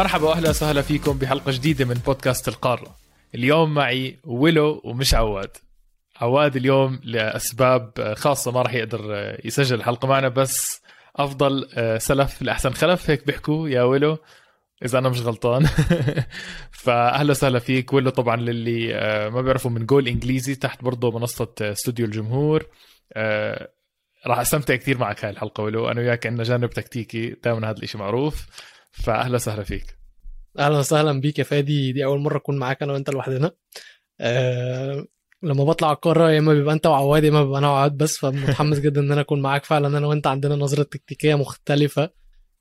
مرحبا واهلا وسهلا فيكم بحلقة جديدة من بودكاست القاره اليوم معي ويلو ومش عواد. عواد اليوم لأسباب خاصة ما راح يقدر يسجل الحلقة معنا بس أفضل سلف لأحسن خلف. هيك بيحكوا يا ويلو إذا أنا مش غلطان. فأهلا وسهلا فيك. ويلو طبعا للي ما بيعرفوا من جول إنجليزي تحت برضه منصة استوديو الجمهور. راح أستمتع كثير معك هاي الحلقة ولو أنا وياك عندنا جانب تكتيكي دائما هذا الشيء معروف. فأهلا وسهلا فيك. أهلا وسهلا بيك يا فادي. دي أول مرة أكون معاك أنا وأنت لوحدنا. أه لما بطلع القاره يا إما بيبقى أنت وعواد يا إما بيبقى أنا وعواد بس فمتحمس جدا إن أنا أكون معاك فعلا. أنا وأنت عندنا نظرة تكتيكية مختلفة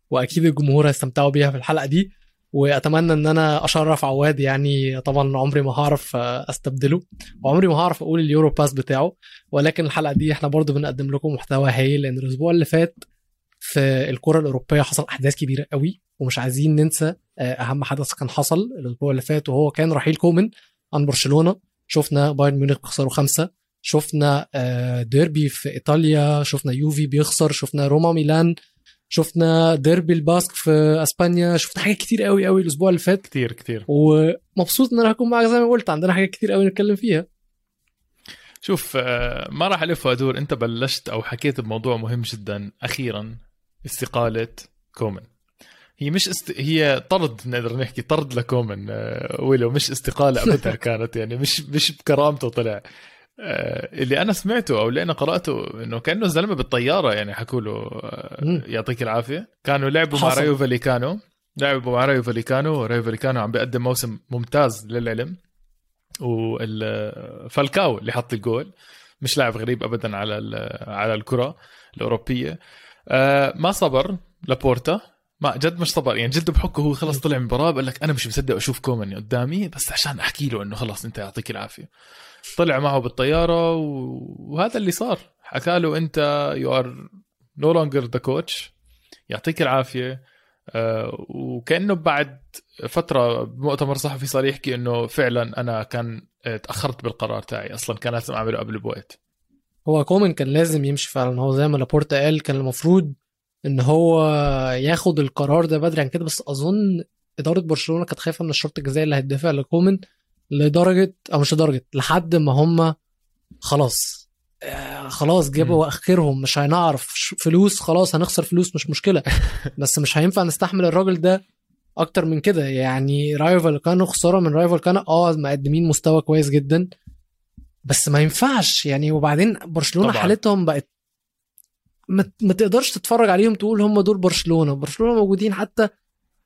وأكيد الجمهور هيستمتعوا بيها في الحلقة دي. وأتمنى إن أنا أشرف عواد يعني طبعا عمري ما هعرف أستبدله وعمري ما هعرف أقول ال Euro Pass بتاعه. ولكن الحلقة دي إحنا برضو بنقدم لكم محتوى هايل. لأن الأسبوع اللي فات في الكرة الأوروبية حصل أحداث كبيرة قوي ومش عايزين ننسى أهم حدث كان حصل الأسبوع اللي فات وهو كان رحيل كومن عن برشلونة. شفنا بايرن ميونخ بيخسروا خمسة. شفنا ديربي في إيطاليا. شفنا يوفي بيخسر. شفنا روما ميلان. شفنا ديربي الباسك في إسبانيا. شفنا حاجات كتير قوي قوي الأسبوع اللي فات. كتير كتير. ومبسوط إن أنا هكون معاك زي ما قلت. عندنا حاجات كتير قوي نتكلم فيها. شوف ما راح ألف وأدور. أنت بلشت أو حكيت بموضوع مهم جدا. أخيرا استقالة كومن. هي مش است... هي طرد نقدر نحكي طرد لكومن ويلو مش استقالة ابدا كانت يعني مش مش بكرامته طلع. اللي أنا سمعته أو اللي أنا قرأته إنه كأنه الزلمة بالطيارة يعني حكوا له يعطيك العافية. كانوا لعبوا مع رايو فاليكانو لعبوا مع رايو فاليكانو رايو فاليكانو عم بيقدم موسم ممتاز للعلم. وفالكاو اللي حط الجول مش لاعب غريب ابدا على على الكرة الأوروبية. ما صبر لابورتا. ما جد مش صبر. يعني جد بحكه هو خلص طلع من المباراه بقول لك أنا مش مصدق أشوف كومان قدامي بس عشان أحكي له إنه خلص أنت يعطيك العافية. طلع معه بالطيارة وهذا اللي صار. حكى له أنت you are no longer the coach يعطيك العافية. آه وكأنه بعد فترة بمؤتمر صحفي صار يحكي إنه فعلا أنا كان تأخرت بالقرار تاعي. أصلا كان لازم أعمله قبل بوقت هو كومن كان لازم يمشي فعلا. هو زي ما لابورتا قال كان المفروض إن هو ياخد القرار ده بدري عن كده بس أظن إدارة برشلونة كانت خايفة من الشرط الجزائي اللي هيدفع لكومن لدرجة أو مش لدرجة لحد ما هم خلاص آه خلاص جابوا آخرهم. مش هنعرف فلوس خلاص هنخسر فلوس مش مشكلة. بس مش هينفع نستحمل الراجل ده أكتر من كده. يعني رايو فاليكانو خسارة من رايو فاليكانو. آه مقدمين مستوى كويس جدا. بس ما ينفعش. يعني وبعدين برشلونة طبعا. حالتهم بقت ما تقدرش تتفرج عليهم تقول هم دول برشلونة. برشلونة موجودين حتى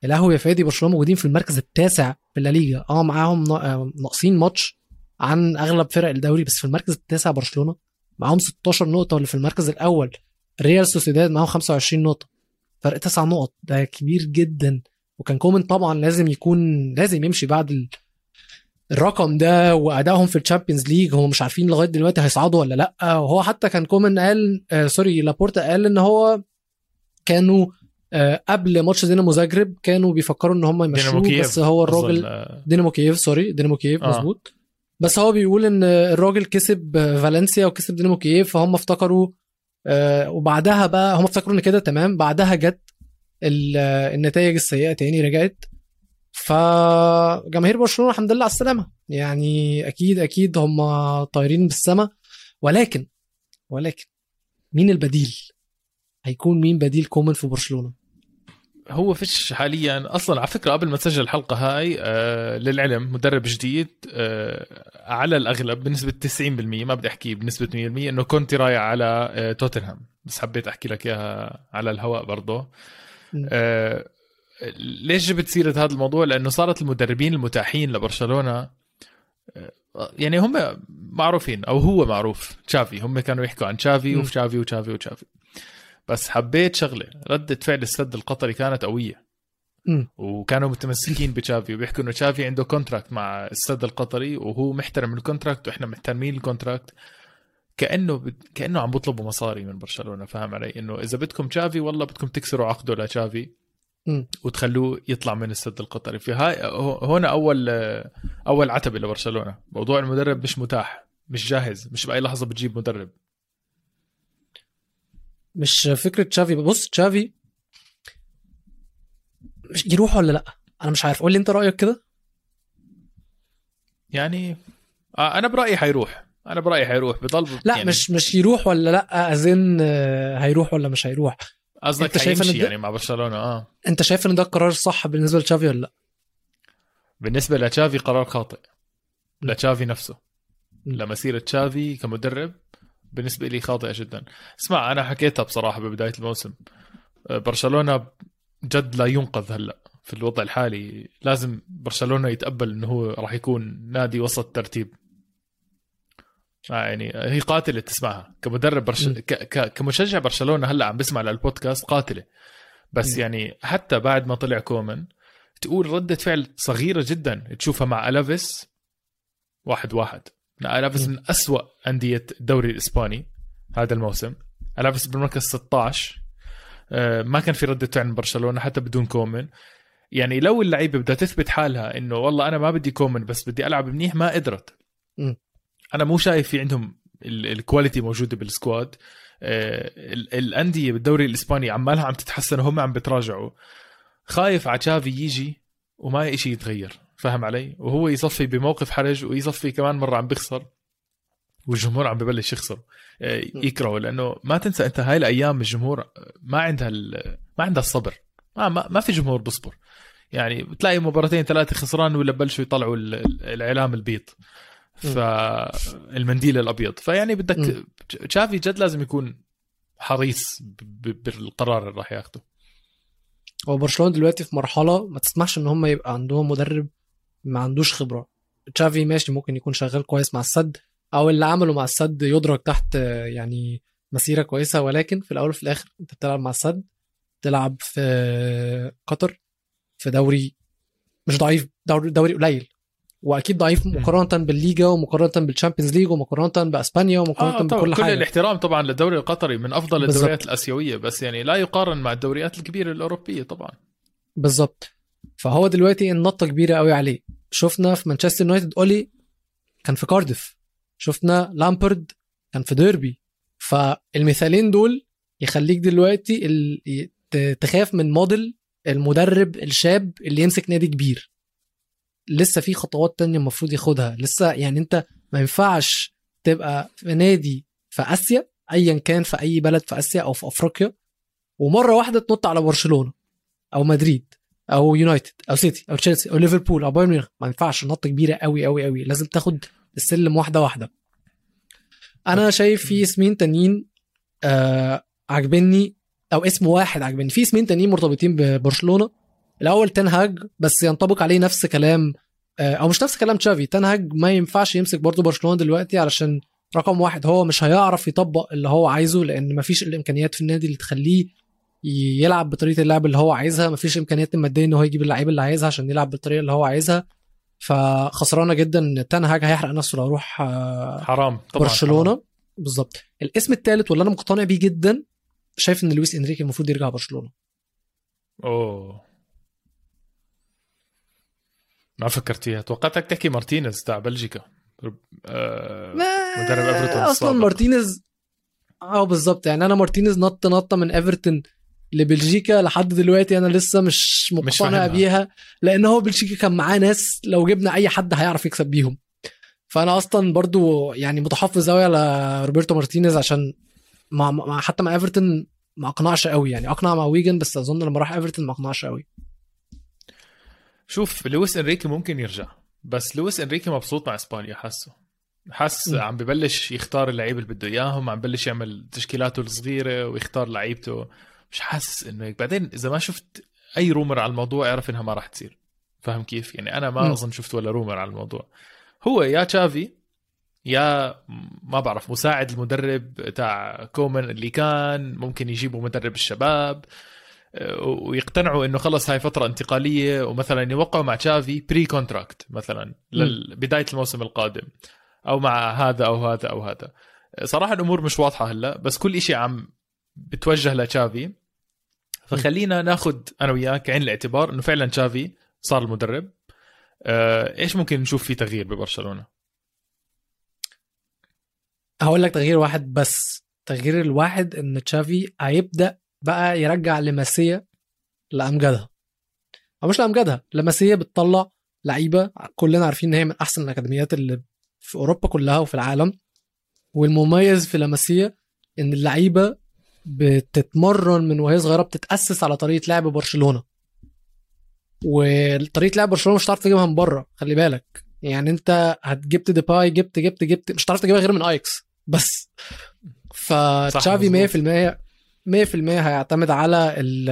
الآن يا فادي برشلونة موجودين في المركز التاسع في الليجا آه معاهم ناقصين ماتش عن أغلب فرق الدوري بس في المركز التاسع برشلونة معاهم 16 نقطة واللي في المركز الأول ريال سوسيداد معاهم 25 نقطة. فرق 9 نقط. ده كبير جدا. وكان كومان طبعا لازم يكون لازم يمشي بعد. الرقم ده وأدائهم في ال Champions League هم مش عارفين لغاية دلوقتي هيصعدوا ولا لأ. وهو حتى كان كومان قال آه sorry لابورتا قال إن هو كانوا آه قبل ماتش دينامو زغرب كانوا بيفكروا إن هم يمشوه بس هو الراجل دينامو كييف sorry دينامو كييف آه. مظبوط. بس هو بيقول إن الراجل كسب فالنسيا وكسب دينامو كييف فهم افتكروا آه وبعدها بقى هم افتكروا إن كده تمام. بعدها جت النتائج السيئة تاني رجعت فجماهير برشلونة الحمد لله على السلامة. يعني أكيد أكيد هم طايرين بالسما. ولكن ولكن مين البديل؟ هيكون مين بديل كومن في برشلونة؟ هو فيش حاليا. أصلا على فكرة قبل ما تسجل الحلقة هاي آه للعلم مدرب جديد آه على الأغلب بنسبة 90% ما بدي أحكي بنسبة 100% إنه كنت رايح على آه توتنهام. بس حبيت أحكي لك إياها على الهواء برضه آه ليش جبت سيرة هذا الموضوع؟ لأنه صارت المدربين المتاحين لبرشلونة يعني هم معروفين أو هو معروف تشافي. هم كانوا يحكوا عن تشافي وتشافي وتشافي وتشافي. بس حبيت شغلة ردة فعل السد القطري كانت قوية. م. وكانوا متمسكين بتشافي وبيحكوا إنه تشافي عنده contract مع السد القطري وهو محترم ال contract وإحنا محترمين ال contract كأنه ب... كأنه عم بيطلبوا مصاري من برشلونة فاهم علي؟ إنه إذا بدكم تشافي والله بدكم تكسروا عقده لتشافي. وتخلوه يطلع من السد القطري. في هاي هنا أول أول عتبة لبرشلونة. موضوع المدرب مش متاح مش جاهز مش بأي لحظة بتجيب مدرب. مش فكرة تشافي. بص تشافي مش يروح ولا لأ؟ أنا مش عارف. قول لي أنت رأيك كده. يعني آه أنا برأيي حيروح. أنا برأيي حيروح. بضل لأ يعني مش مش يروح ولا لأ اذن هيروح ولا مش هيروح. قصدك أنت شايف إن يعني مع برشلونة آه. أنت شايف إن ده القرار الصح بالنسبة لتشافي ولا لأ؟ بالنسبة لتشافي قرار خاطئ. لتشافي نفسه. لمسيرة تشافي كمدرب بالنسبة لي خاطئة جدا. اسمع أنا حكيتها بصراحة ببداية الموسم. آه، برشلونة جد لا ينقذ هلأ في الوضع الحالي. لازم برشلونة يتقبل إنه هو راح يكون نادي وسط ترتيب. آه يعني هي قاتلة تسمعها. كمدرب برش... ك... ك... كمشجع برشلونة هلأ عم بسمع للبودكاست قاتلة. بس م. يعني حتى بعد ما طلع كومان تقول ردة فعل صغيرة جدا. تشوفها مع ألافيس واحد واحد. ألافيس. من أسوأ أندية الدوري الإسباني هذا الموسم. ألافيس بالمركز 16 آه، ما كان في ردة فعل من برشلونة حتى بدون كومان يعني لو اللعيبة بدها تثبت حالها إنه والله أنا ما بدي كومان بس بدي ألعب منيح ما قدرت. م. أنا مو شايف في عندهم ال- ال quality موجودة بال squad آه، ال- الأندية بالدوري الإسباني عمالها عم تتحسن وهم عم بتراجعوا. خايف على تشافي يجي وما شيء يتغير فاهم علي؟ وهو يصفي بموقف حرج ويصفي كمان مرة عم بيخسر والجمهور عم ببلش يخسر. آه، يكرهه لأنه ما تنسى أنت هاي الأيام الجمهور ما عندها ما عندها الصبر. ما ما, ما في جمهور بصبر. يعني بتلاقي مباراتين ثلاثة خسران ولا بلشوا يطلعوا ال- ال- الإعلام البيض. فالمنديل الأبيض. فيعني بدك. تشافي جد لازم يكون حريص بالقرار اللي راح ياخده. هو برشلونة دلوقتي في مرحلة ما تسمحش إن هم يبقى عندهم مدرب ما عندوش خبرة. تشافي ماشي ممكن يكون شغال كويس مع السد أو اللي عمله مع السد يدرك تحت يعني مسيرة كويسة. ولكن في الأول وفي الآخر أنت بتلعب مع السد بتلعب في قطر في دوري مش ضعيف دوري, دوري قليل. وأكيد ضعيف. مقارنة بالليجا ومقارنة بال Champions League ومقارنة بأسبانيا ومقارنة آه طبعا بكل كل حاجة. الاحترام طبعا للدوري القطري من أفضل بالظبط. الدوريات الآسيوية بس يعني لا يقارن مع الدوريات الكبيرة الأوروبية طبعا. بالظبط. فهو دلوقتي النطة كبيرة قوي عليه. شفنا في مانشستر يونايتد أولي كان في كارديف. شفنا لامبارد كان في ديربي. فالمثالين دول يخليك دلوقتي ال... تخاف من موديل المدرب الشاب اللي يمسك نادي كبير. لسه في خطوات تانية المفروض ياخدها. لسه يعني انت ما ينفعش تبقى في نادي في آسيا ايا كان في أي بلد في آسيا أو في أفريقيا ومرة واحدة تنط على برشلونة أو مدريد أو يونايتد أو سيتي أو تشيلسي أو ليفربول أو بايرن ميونخ. ما ينفعش نط كبيرة قوي قوي قوي لازم تاخد السلم واحدة واحدة. أنا شايف في اسمين تانيين آه عجبني أو اسم واحد عجبني في اسمين تانيين مرتبطين ببرشلونة. الأول تنهاج بس ينطبق عليه نفس كلام آه أو مش نفس كلام تشافي. تنهاج ما ينفعش يمسك برضه برشلونة دلوقتي علشان رقم واحد هو مش هيعرف يطبق اللي هو عايزه لأن مفيش الإمكانيات في النادي اللي تخليه يلعب بطريقة اللعب اللي هو عايزها. مفيش إمكانيات ماديه إن هو يجيب اللعيبه اللي عايزها عشان يلعب بالطريقة اللي هو عايزها. فخسرانة جدا إن تنهاج هيحرق نفسه لو يروح آه، حرام. طبعا برشلونة. بالظبط. الاسم الثالث واللي أنا مقتنع بيه جدا شايف إن لويس إنريكي المفروض يرجع برشلونة. أوه. ما فكرت فيها. توقعتك تحكي مارتينيز تاع بلجيكا. آه مدرب إيفرتون أصلا. مارتينيز آه بالظبط. يعني أنا مارتينيز نط نطة من إيفرتون لبلجيكا لحد دلوقتي أنا لسه مش مقتنع. بيها لأن هو بلجيكا كان معاه ناس لو جبنا أي حد هيعرف يكسب بيهم. فأنا أصلا برضو يعني متحفظ قوي على روبرتو مارتينيز عشان مع حتى مع إيفرتون ما أقنعش قوي يعني أقنع مع ويجن بس أظن لما راح إيفرتون ما أقنعش قوي شوف لويس إنريكي ممكن يرجع بس لويس إنريكي مبسوط مع إسبانيا حاسه. حاسس مم. عم ببلش يختار اللعيبه اللي بده إياهم عم ببلش يعمل تشكيلاته الصغيرة ويختار لعيبته. مش حاسس إنه هيك. بعدين إذا ما شفت أي rumor على الموضوع اعرف إنها ما راح تصير. فاهم كيف؟ يعني أنا ما. أظن شفت ولا rumor على الموضوع. هو يا تشافي يا ما بعرف مساعد المدرب تاع كومان اللي كان ممكن يجيبوا مدرب الشباب. ويقتنعوا إنه خلص هاي فترة انتقالية ومثلا يوقعوا مع تشافي pre-contract مثلا لبدايه الموسم القادم أو مع هذا أو هذا أو هذا. صراحة الأمور مش واضحة هلا بس كل شيء عم بتوجه لتشافي. فخلينا ناخذ أنا وياك عين الاعتبار إنه فعلا تشافي صار المدرب. آه، إيش ممكن نشوف فيه تغيير ببرشلونة؟ هقول لك تغيير واحد بس. تغيير الواحد ان تشافي هيبدأ بقى يرجع لماسيا لأمجادها. أو مش لأمجادها لمسيه بتطلع لعيبة كلنا عارفين إن هي من أحسن الأكاديميات اللي في أوروبا كلها وفي العالم. والمميز في لاماسيا إن اللعيبة بتتمرن من وهي صغيرة بتتأسس على طريقة لعب برشلونة. وطريقة لعب برشلونة مش هتعرف تجيبها من بره خلي بالك. يعني أنت هتجبت ديباي جبت جبت جبت مش هتعرف تجيبها غير من أياكس بس. فتشافي 100% 100% هيعتمد على ال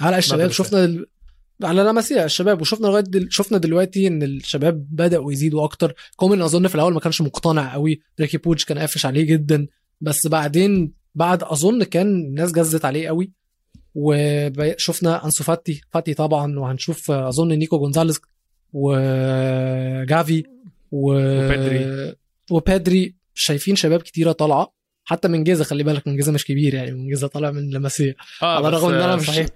على الشباب. شفنا ال... على لاماسيا الشباب وشفنا لغاية دل... شفنا دلوقتي إن الشباب بدأوا يزيدوا أكتر. كومان أظن في الأول ما كانش مقتنع قوي. ريكي بويج كان قافش عليه جدا. بس بعدين بعد أظن كان الناس زقت عليه قوي. وشفنا أنسو فاتي فاتي طبعا وهنشوف أظن نيكو جونزاليز وجافي و... وبيدري. وبيدري شايفين شباب كتيرة طالعة. حتى مينجيزا خلي بالك مينجيزا مش كبير يعني مينجيزا طالع من لاماسيا آه على الرغم إن أنا آه، مش صحيح.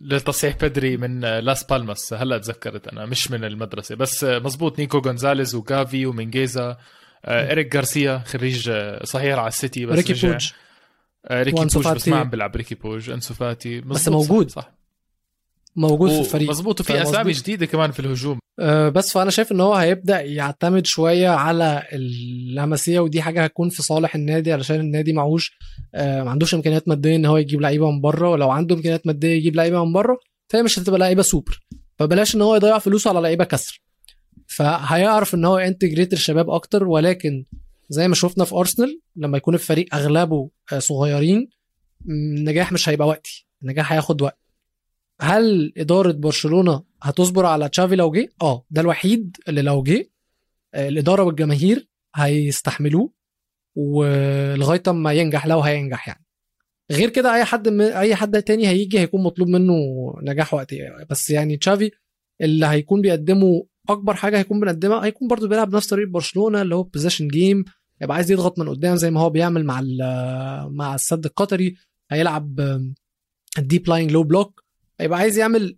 لتصحيح بيدري من آه، لاس بالماس هلا تذكرت أنا مش من المدرسة. بس آه، مزبوط نيكو جونزاليز وجافي ومينجويزا آه، إريك غارسيا خريج آه، صحيح على السيتي بس ريكي رجع. بوج. آه، ريكي بوج بس. ما عم بيلعب ريكي بوج. أنسو فاتي. بس مزبوط، صح- موجود. صح. موجود في الفريق. مزبوط وفي أسامي؟ جديدة كمان في الهجوم. بس فأنا شايف إن هو هيبدأ يعتمد شوية على اللمسية ودي حاجة هتكون في صالح النادي علشان النادي معهوش أه ما عندوش إمكانيات مادية إن هو يجيب لعيبة من بره ولو عنده إمكانيات مادية يجيب لعيبة من بره فهي مش هتبقى لعيبة سوبر. فبلاش إن هو يضيع فلوسه على لعيبة كسر. فهيعرف إن هو انتجريت الشباب أكتر ولكن زي ما شفنا في أرسنال لما يكون الفريق أغلبه آه، صغيرين النجاح مش هيبقى وقتي النجاح هياخد وقت. هل إدارة برشلونة هتصبر على تشافي لو جه؟ آه ده الوحيد اللي لو جه. آه، الإدارة والجماهير هيستحملوه ولغاية اما ينجح لو هينجح يعني. غير كده أي حد من أي حد تاني هيجي هيكون مطلوب منه نجاح وقتي بس يعني تشافي اللي هيكون بيقدمه أكبر حاجة هيكون بيقدمها هيكون برضو بيلعب نفس طريقة برشلونة اللي هو position game يبقى عايز يضغط من قدام زي ما هو بيعمل مع مع السد القطري. هيلعب ال deep line low block هيبقى عايز يعمل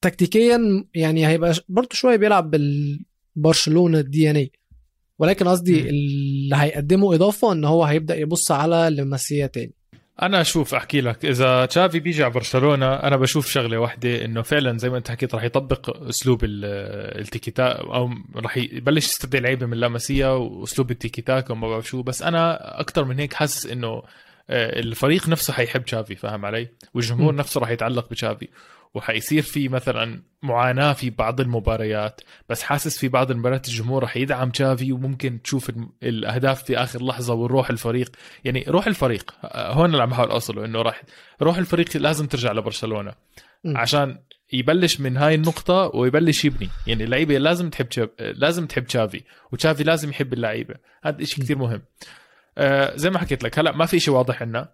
تكتيكيا يعني هيبقى برضو شوية بيلعب بالبرشلونة ال DNA ولكن قصدي. اللي هيقدمه إضافة إن هو هيبدأ يبص على لمسيه تاني. أنا أشوف أحكي لك إذا تشافي بيجي على برشلونة أنا بشوف شغلة واحدة إنه فعلا زي ما أنت حكيت راح يطبق أسلوب ال- التيكي تاك أو راح يبلش يستدعي لعيبة من اللاماسيا وأسلوب التيكي تاك وما بعرف شو. بس أنا أكثر من هيك حاسس إنه الفريق نفسه حيحب تشافي فاهم علي؟ والجمهور م. نفسه راح يتعلق بتشافي. وحيصير في مثلا معاناة في بعض المباريات بس حاسس في بعض المباريات الجمهور راح يدعم تشافي وممكن تشوف الأهداف في آخر لحظة والروح الفريق. يعني روح الفريق. آه، هون اللي عم بحاول أوصله إنه راح روح الفريق لازم ترجع لبرشلونة م. عشان يبلش من هاي النقطة ويبلش يبني. يعني اللعيبة لازم تحب شاب... لازم تحب تشافي وتشافي لازم يحب اللعيبة. هذا إشي كتير مهم. آه زي ما حكيت لك هلا ما في إشي واضح عنا.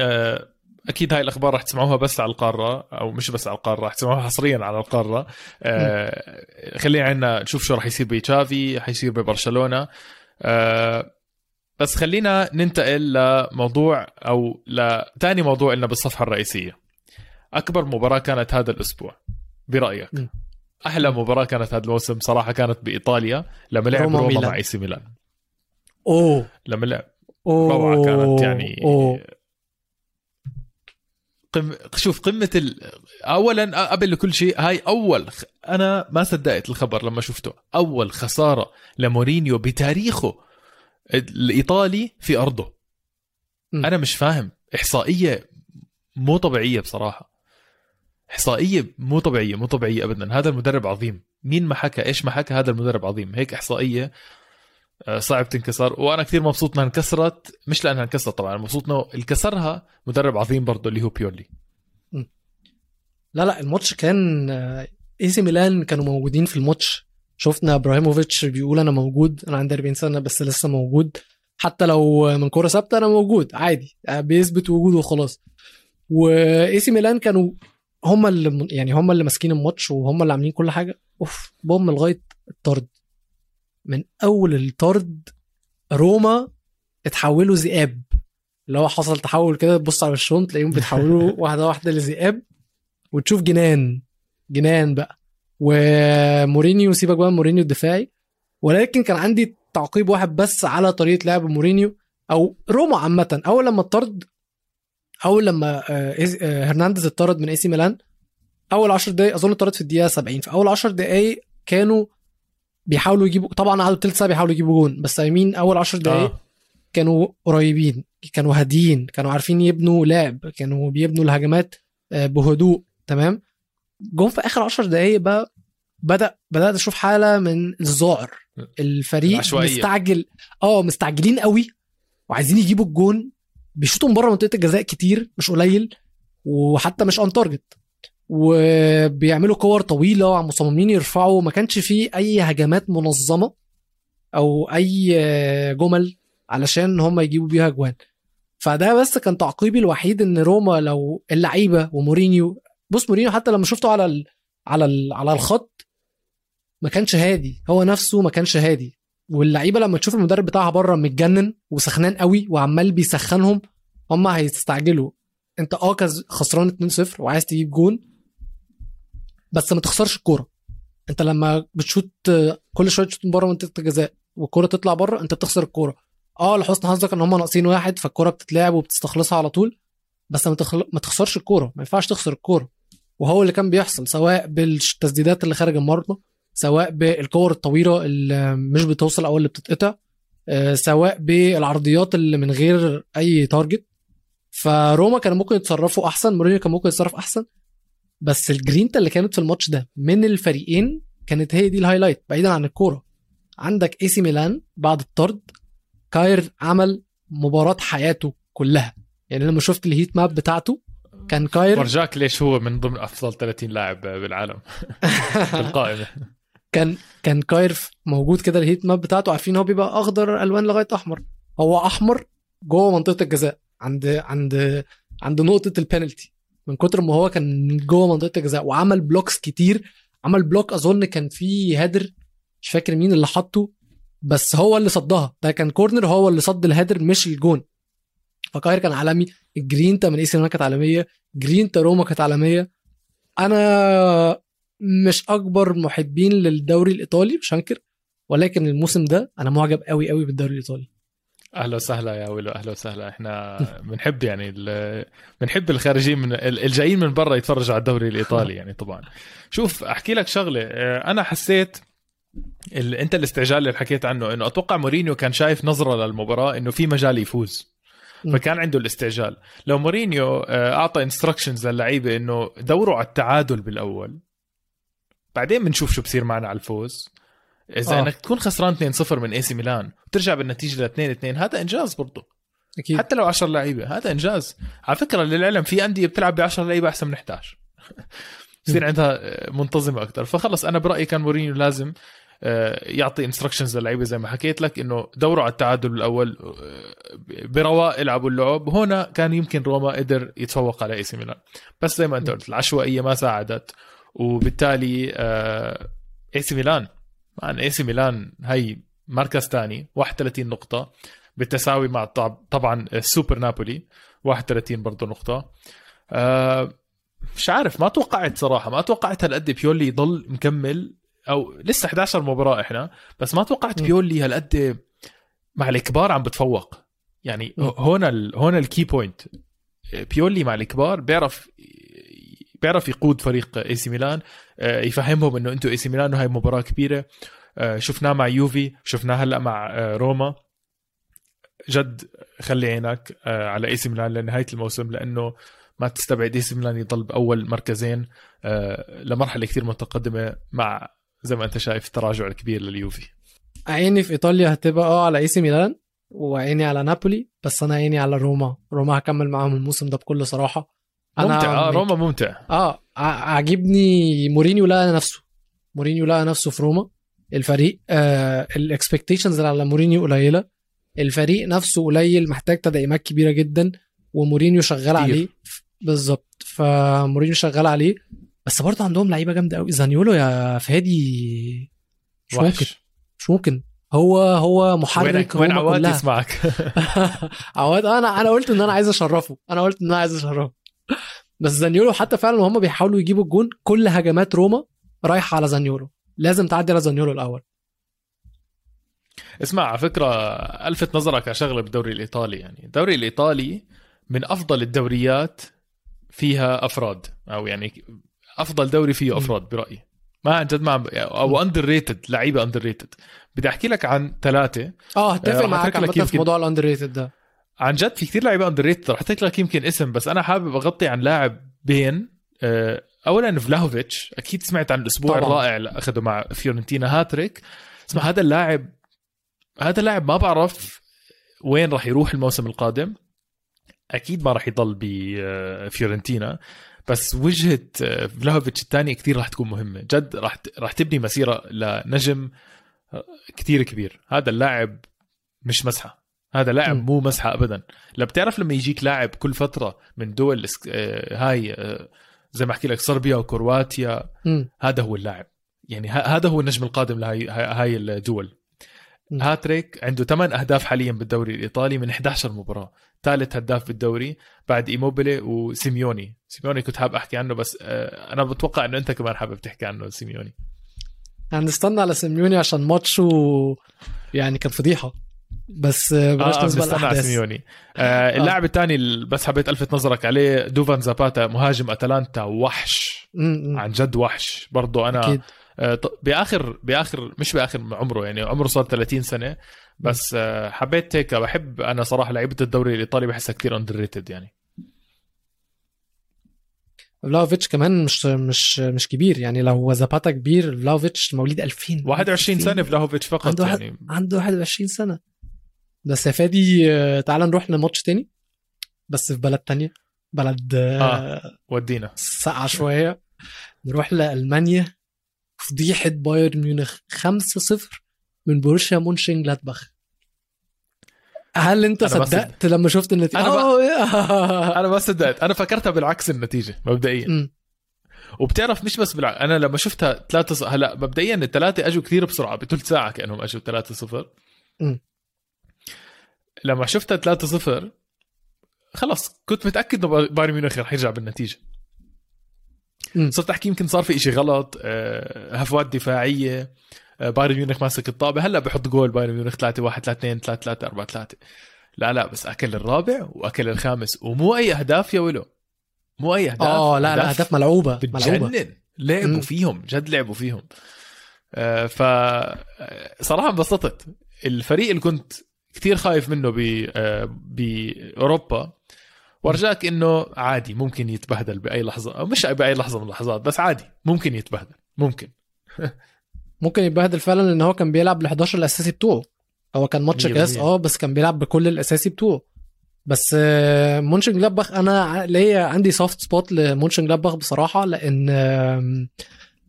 آه أكيد هاي الأخبار رح تسمعوها بس على القارة أو مش بس على القارة رح تسمعوها حصريا على القارة. آه خلينا عنا نشوف شو رح يصير بتشافي حيصير ببرشلونة. آه بس خلينا ننتقل لموضوع أو لثاني موضوع لنا بالصفحة الرئيسية. أكبر مباراة كانت هذا الأسبوع برأيك؟ م. أحلى مباراة كانت هذا الموسم صراحة كانت بإيطاليا لما لعب روما روما. مع إي سي ميلان. أوه. لما لعب روعه كانت يعني أوه. قم... شوف قمة ال... اولا قبل كل شيء هاي أول. أنا ما صدقت الخبر لما شفته. أول خسارة لمورينيو بتاريخه الإيطالي في أرضه. م. أنا مش فاهم. إحصائية مو طبيعية بصراحة. إحصائية مو طبيعية مو طبيعية ابدا. هذا المدرب عظيم. مين ما حكى؟ إيش ما حكى؟ هذا المدرب عظيم. هيك إحصائية صعب تنكسر. وأنا كثير مبسوط إنها انكسرت. مش لأنها انكسرت طبعا مبسوط إنه اللي كسرها مدرب عظيم برضه اللي هو بيولي. لا لا الماتش كان اي سي ميلان كانوا موجودين في الماتش. شفنا إبراهيموفيتش بيقول أنا موجود أنا عندي 40 سنة بس لسه موجود. حتى لو من كوره ثابتة أنا موجود عادي بيثبت وجوده وخلاص. واي سي ميلان كانوا هم اللي يعني هم اللي ماسكين الماتش وهم اللي عاملين كل حاجة. أوف بوم لغاية الطرد. من أول الطرد روما اتحولوا ذئاب اللي هو حصل تحول كده تبص على وشهم تلاقيهم بيتحولوا واحدة واحدة لذئاب وتشوف جنان جنان بقى. ومورينيو سيبك بقى مورينيو الدفاعي. ولكن كان عندي تعقيب واحد بس على طريقة لعب مورينيو أو روما عامة. أول لما اتطرد أول لما آه، آه، هرنانديز اتطرد من إي سي ميلان أول 10 دقايق أظن طارت في الدقيقة 70 في أول 10 دقايق كانوا بيحاولوا يجيبوا طبعا قعدوا تلت ساعة بيحاولوا يجيبوا جون بس I mean أول 10 دقايق آه. كانوا قريبين كانوا هاديين كانوا عارفين يبنوا لعب كانوا بيبنوا الهجمات آه، بهدوء تمام جم في آخر 10 دقايق بقى بدأ بدأت أشوف حالة من الذعر الفريق العشوائية. مستعجل آه مستعجلين قوي وعايزين يجيبوا الجون بيشوطوا من بره منطقة الجزاء كتير مش قليل وحتى مش on target وبيعملوا كور طويلة مصممين يرفعوا. ما كانش فيه أي هجمات منظمة أو أي آه، جمل علشان هم يجيبوا بيها جوان فده بس كان تعقيبي الوحيد إن روما لو اللعيبة ومورينيو بص مورينيو حتى لما شفته على ال على ال على الخط ما كانش هادي. هو نفسه ما كانش هادي. واللعيبة لما تشوف المدرب بتاعها بره متجنن وسخنان قوي وعمال بيسخنهم هم هيستعجلوا. أنت آه خسران 2-0 وعايز تجيب جون بس ما تخسرش الكورة. انت لما بتشوت كل شوية تشوت من بره منطقه الجزاء والكورة تطلع بره انت بتخسر الكورة. آه لحسن حظك ان هم ناقصين واحد فالكورة بتتلعب وبتستخلصها على طول بس ما, تخل... ما تخسرش الكورة. ما ينفعش تخسر الكورة. وهو اللي كان بيحصل سواء بالتسديدات اللي خارج المرمى سواء بالكور الطويلة اللي مش بتوصل أو اللي بتتقطع آه، سواء بالعرضيات اللي من غير أي target فروما كانوا ممكن يتصرفوا أحسن مورينيو كان ممكن يتصرف أحسن بس الجرينتا اللي كانت في الماتش ده من الفريقين كانت هي دي ال highlight بعيدا عن الكورة. عندك اي سي ميلان بعد الطرد كاير عمل مباراة حياته كلها. يعني لما شفت ال heat map بتاعته كان كاير ورجاك ليش هو من ضمن أفضل 30 لاعب بالعالم في القائمة. كان كان كاير موجود كده ال heat map بتاعته عارفين هو بيبقى أخضر ألوان لغاية أحمر. هو أحمر جوه منطقة الجزاء عند عند عند نقطة البينالتي من كتر ما هو كان جوه منطقة الجزاء وعمل blocks كتير عمل block أظن كان فيه header مش فاكر مين اللي حطه بس هو اللي صدها. ده كان corner هو اللي صد ال header مش الجون. فكاير كان عالمي. الجرينتا من اي سي ميلان كانت عالمية. جرينتا روما كانت عالمية. أنا مش أكبر محبين للدوري الإيطالي مش هنكر ولكن الموسم ده أنا معجب قوي قوي بالدوري الإيطالي. أهلا وسهلا يا ويلو أهلا وسهلا. إحنا بنحب يعني بنحب الخارجين من ال- الجايين من برا يتفرجوا على الدوري الإيطالي يعني طبعا. شوف أحكي لك شغلة. آه، أنا حسيت ال... أنت الاستعجال اللي حكيت عنه إنه أتوقع مورينيو كان شايف نظرة للمباراة إنه في مجال يفوز. فكان عنده الاستعجال. لو مورينيو آه، أعطى instructions للعيبة إنه دوروا على التعادل بالأول. بعدين بنشوف شو بصير معنا على الفوز. إذا آه. إنك تكون خسران 2-0 من اي سي ميلان وترجع بالنتيجة ل 2-2 هذا إنجاز برضه أكيد. حتى لو 10 لعيبة هذا إنجاز. على فكرة للعلم في أندية بتلعب ب 10 لعيبة أحسن من 11 بصير عندها منتظمة أكثر فخلص أنا برأيي كان مورينيو لازم آه، يعطي instructions للعيبة زي ما حكيت لك إنه دوروا على التعادل بالاول آه، برواق إلعبوا اللعب. هنا كان يمكن روما قدر يتفوق على اي سي ميلان بس زي ما أنت قلت العشوائية ما ساعدت. وبالتالي اي سي ميلان man اي سي ميلان هي مركز ثاني 31 نقطة بالتساوي مع طب- طبعا السوبر نابولي 31 برضه نقطة آه، مش عارف ما توقعت صراحة ما توقعت هالقد بيولي يضل مكمل أو لسه 11 مباراة إحنا بس ما توقعت م. بيولي هالقد مع الكبار عم بتفوق يعني. هون ال... هون ال key point بيولي مع الكبار بيعرف بيعرف يقود فريق اي سي ميلان آه، يفهمهم إنه أنتم اي سي ميلان وهي مباراة كبيرة. آه، شفناه مع يوفي شفناه هلأ مع آه، روما. جد خلي عينك على اي سي ميلان لنهاية الموسم لأنه ما تستبعد اي سي ميلان يضل بأول مركزين لمرحلة كثير متقدمة مع زي ما أنت شايف التراجع الكبير لليوفي. عيني في إيطاليا هتبقى آه على اي سي ميلان وعيني على نابولي بس أنا عيني على روما. روما هكمل معاهم الموسم ده بكل صراحة. أنا ممتع. آه من- روما ممتع. آه عاجبني مورينيو لقى نفسه. مورينيو لقى نفسه في روما. الفريق آه ال expectations اللي على مورينيو قليلة. الفريق نفسه قليل محتاج تدعيمات كبيرة جدا ومورينيو شغال كتير. عليه. بالظبط. فمورينيو شغال عليه. بس برضه عندهم لعيبة جامدة قوي زانيولو يا فادي مش ممكن. وحش مش ممكن. هو هو محرك وين عواد يسمعك عواد أنا أنا قلت إن أنا عايز أشرفه. أنا قلت إن أنا عايز أشرفه. بس زانيولو حتى فعلا وهم بيحاولوا يجيبوا الجون كل هجمات روما رايحة على زانيولو. لازم تعدي على زانيولو الأول. اسمع على فكرة ألفت نظرك على شغلة بالدوري الإيطالي. يعني الدوري الإيطالي من أفضل الدوريات فيها أفراد أو يعني أفضل دوري فيه أفراد برأيي. ما عن جد ما أو underrated لعيبة underrated بدي أحكي لك عن ثلاثة. آه هتفق آه، لك عامة في موضوع ال underrated ده. عن جد في كثير لعيبة underrated رح لك يمكن اسم بس أنا حابب أغطي عن لاعب بين آه، اولا فلاهوفيتش. أكيد سمعت عن الأسبوع طبعاً. الرائع اللي اخذه مع فيورنتينا. هاتريك. اسمع هذا اللاعب هذا اللاعب ما بعرف وين راح يروح الموسم القادم. أكيد ما راح يضل بفيورنتينا بس وجهة آه، فلاهوفيتش الثانية كثير راح تكون مهمة. جد راح راح تبني مسيرة لنجم كثير كبير. هذا اللاعب مش مسحة. هذا لاعب. مو مسحه ابدا. لا بتعرف لما يجيك لاعب كل فترة من دول آه، هاي آه، زي ما أحكي لك صربيا وكرواتيا مم. هذا هو اللاعب. يعني هذا هو النجم القادم لهاي هاي الدول. هاتريك عنده 8 أهداف حاليا بالدوري الإيطالي من 11 مباراة. ثالث هداف بالدوري بعد إيموبيلي وسيميوني. سيميوني كنت حابب أحكي عنه بس آه، أنا بتوقع إنه أنت كمان حابب تحكي عنه سيميوني. هنستنى على سيميوني عشان ماتشه يعني كان فضيحة. بس آه، بلاش آه نسبق بنستنى على سيميوني. آه اللاعب الثاني بس حبيت ألفت نظرك عليه دوفان زاباتا مهاجم أتلانتا وحش. م- م. عن جد وحش. برضه أنا أكيد. آه بآخر بآخر مش بآخر عمره يعني عمره صار 30 سنة. بس آه حبيت هيك بحب أنا صراحة لعيبة الدوري الإيطالي بحسها كثير underrated يعني. فلاوفيتش كمان مش مش مش كبير. يعني لو زاباتا كبير فلاوفيتش مواليد 2000 21 سنة فلاهوفيتش فقط عنده يعني. عنده 21 سنة. بس يا فادي آه، تعال نروح لماتش تاني بس في بلد تانية بلد آه. آه. ودينا ساقعة شوية نروح لألمانيا فضيحة بايرن ميونخ 5-0 من بروسيا مونشن جلادباخ هل انت صدقت لما شفت النتيجة؟ أنا ما- أوه. أنا ما صدقت أنا فكرتها بالعكس النتيجة مبدئيا أمم. وبتعرف مش بس بالعكس أنا لما شفتها 3 ص... هلا مبدئيا الثلاثة أجوا كثير بسرعة بثلث ساعة كأنهم أجوا 3 0 أمم. لما شفتها 3 0 خلص كنت متأكد إنه بايرن ميونخ رح يرجع بالنتيجة. صرت أحكي يمكن صار في إشي غلط آه، هفوات دفاعية آه، بايرن ميونخ ماسك الطابة. هلأ بحط جول بايرن ميونخ 3 1 3 2 3 3 4 3 لا لا بس أكل الرابع وأكل الخامس ومو أي أهداف يا ولو مو أي أهداف آه لا لا أهداف ملعوبة بتجنن. لعبوا مم. فيهم جد لعبوا فيهم. آه، ف صراحة انبسطت. الفريق اللي كنت كثير خايف منه ب آه، بأوروبا. ورجاك إنه عادي ممكن يتبهدل بأي لحظة. أو مش بأي لحظة من اللحظات بس عادي ممكن يتبهدل. ممكن. ممكن يتبهدل فعلا لأن هو كان بيلعب ال 11 الأساسي بتوعه. هو كان ماتش كاس. آه بس كان بيلعب بكل الأساسي بتوعه. بس آه، مونشن جلابخ أنا ليا عندي soft spot لمونشن جلابخ بصراحة لأن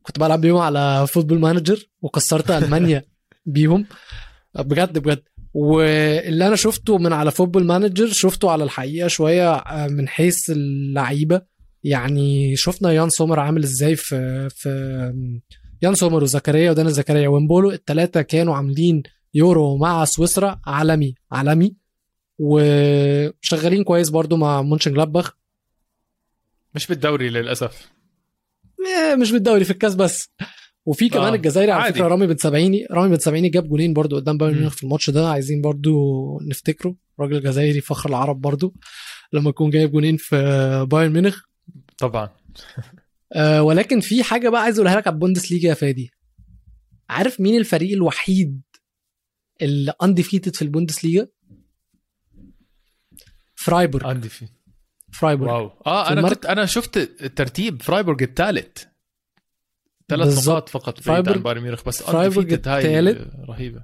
كنت بلعب بيهم على Football Manager وكسرت ألمانيا بيهم. بجد بجد. واللي أنا شفته من على Football Manager شفته على الحقيقة شوية آه، من حيث اللعيبة. يعني شفنا يان سومر عامل إزاي في في يان سومر وزكريا ودينيس زكريا. ومبولو الثلاثه كانوا عاملين يورو مع سويسرا عالمي عالمي. وشغالين كويس برضو مع مونشن جلابخ مش بالدوري للأسف. إيه، مش بالدوري في الكاس بس. وفي كمان آه، الجزائري على. فكرة رامي بن سبعيني رامي بن سبعيني جاب جولين برضو قدام بايرن. ميونخ في الماتش ده عايزين برضو نفتكره. راجل جزائري فخر العرب برضو لما يكون جايب جولين في بايرن ميونخ. طبعا. آه ولكن في حاجة بقى عايز أقولها لك على البوندس ليجا يا فادي. عارف مين الفريق الوحيد اللي undefeated في البوندس ليجا فرايبورغ. عندي في فرايبورغ. واو. آه أنا كنت أنا شفت الترتيب. فرايبورغ الثالث ثلاث. نقاط فقط بعيد عن بايرن ميونخ بس الثالث. رهيبة.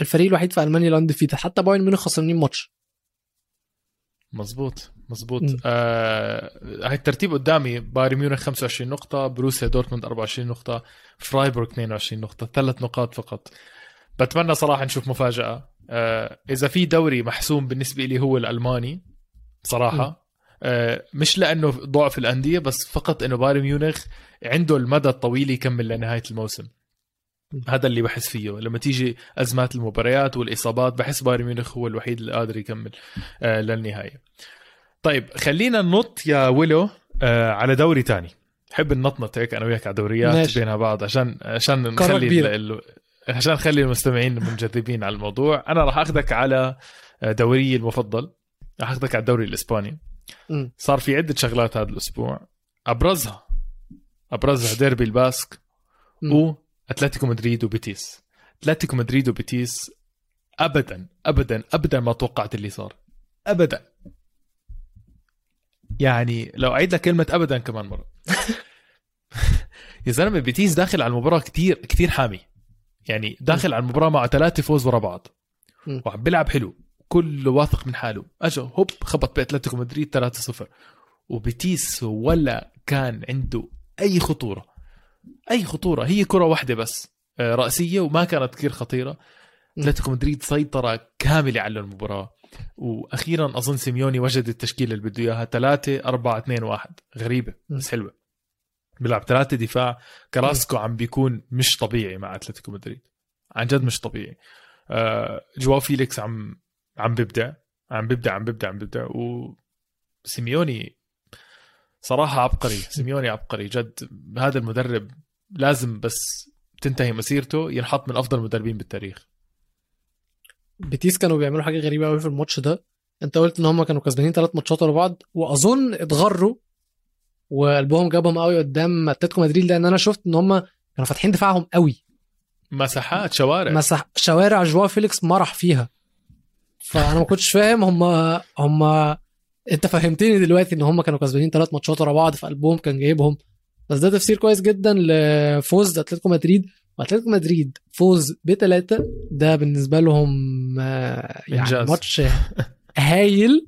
الفريق الوحيد في ألمانيا اللي undefeated حتى بايرن ميونخ خسرانين ماتش. مزبوط مم. آه هاي الترتيب قدامي. بايرن ميونخ 25 نقطة بروسيا دورتموند 24 نقطة فرايبورغ 22 نقطة. ثلاث نقاط فقط. بتمنى صراحة نشوف مفاجأة. آه إذا في دوري محسوم بالنسبة لي هو الألماني بصراحة آه مش لأنه ضعف الأندية بس فقط إنه بايرن ميونخ عنده المدى الطويل يكمل لنهاية الموسم. هذا اللي بحس فيه لما تيجي أزمات المباريات والإصابات بحس بايرن ميونخ هو الوحيد اللي قادر يكمل آه للنهاية طيب خلينا ننط يا ويلو آه على دوري تاني حب ننطنط هيك أنا وياك على دوريات ماشي. بينها بعض عشان عشان نخلي. ال... عشان نخلي المستمعين منجذبين على الموضوع أنا راح أخذك على آه، دوري المفضل راح أخذك على الدوري الإسباني صار في عدة شغلات هذا الأسبوع. أبرزها. أبرزها ديربي الباسك. واتلتيكو مدريد وبيتيس. أتلتيكو مدريد وبيتيس ابدا ابدا ابدا ما توقعت اللي صار. ابدا. يعني لو أعيد لك كلمة ابدا كمان مرة. يا زلمة بيتيس داخل على المباراة كتير كتير حامي. يعني داخل على المباراة مع ثلاثة فوز ورا بعض. وعم بيلعب حلو. كله واثق من حاله. اجا هوب خبط باتلتيكو مدريد 3-0 وبيتيس ولا كان عنده أي خطورة. أي خطورة. هي كرة واحدة بس آه، رأسية وما كانت كثير خطيرة. أتلتيكو مدريد سيطرة كاملة على المباراة. وأخيرا أظن سيميوني وجد التشكيلة اللي بده إياها. 3 4 2 1 غريبة بس حلوة. بيلعب ثلاثة دفاع. كراسكو عم بيكون مش طبيعي مع أتلتيكو مدريد. عن جد مش طبيعي. آه، جواو فيليكس عم عم بيبدع عم بيبدع عم بيبدع عم بيبدع وسيميوني صراحة عبقري سيميوني عبقري جد. هذا المدرب لازم بس تنتهي مسيرته ينحط من أفضل المدربين بالتاريخ. بيتيس كانوا بيعملوا حاجة غريبة قوي في الماتش ده. أنت قلت إن هم كانوا كسبانين ثلاث ماتشات ورا بعض وأظن اتغروا وقلبهم جابهم قوي قدام أتلتيكو مدريد لأن أنا شفت إن هم كانوا فاتحين دفاعهم قوي مساحات شوارع. مساحات شوارع جواو فيليكس مرح فيها. فأنا ما كنتش فاهم هم هم أنت فهمتني دلوقتي إن هم كانوا كسبانين ثلاث ماتشات ورا بعض فقلبهم كان جايبهم. بس ده تفسير كويس جدا لفوز أتلتيكو مدريد. وأتلتيكو مدريد فوز بثلاثه ده بالنسبة لهم آه، يعني. ماتش هايل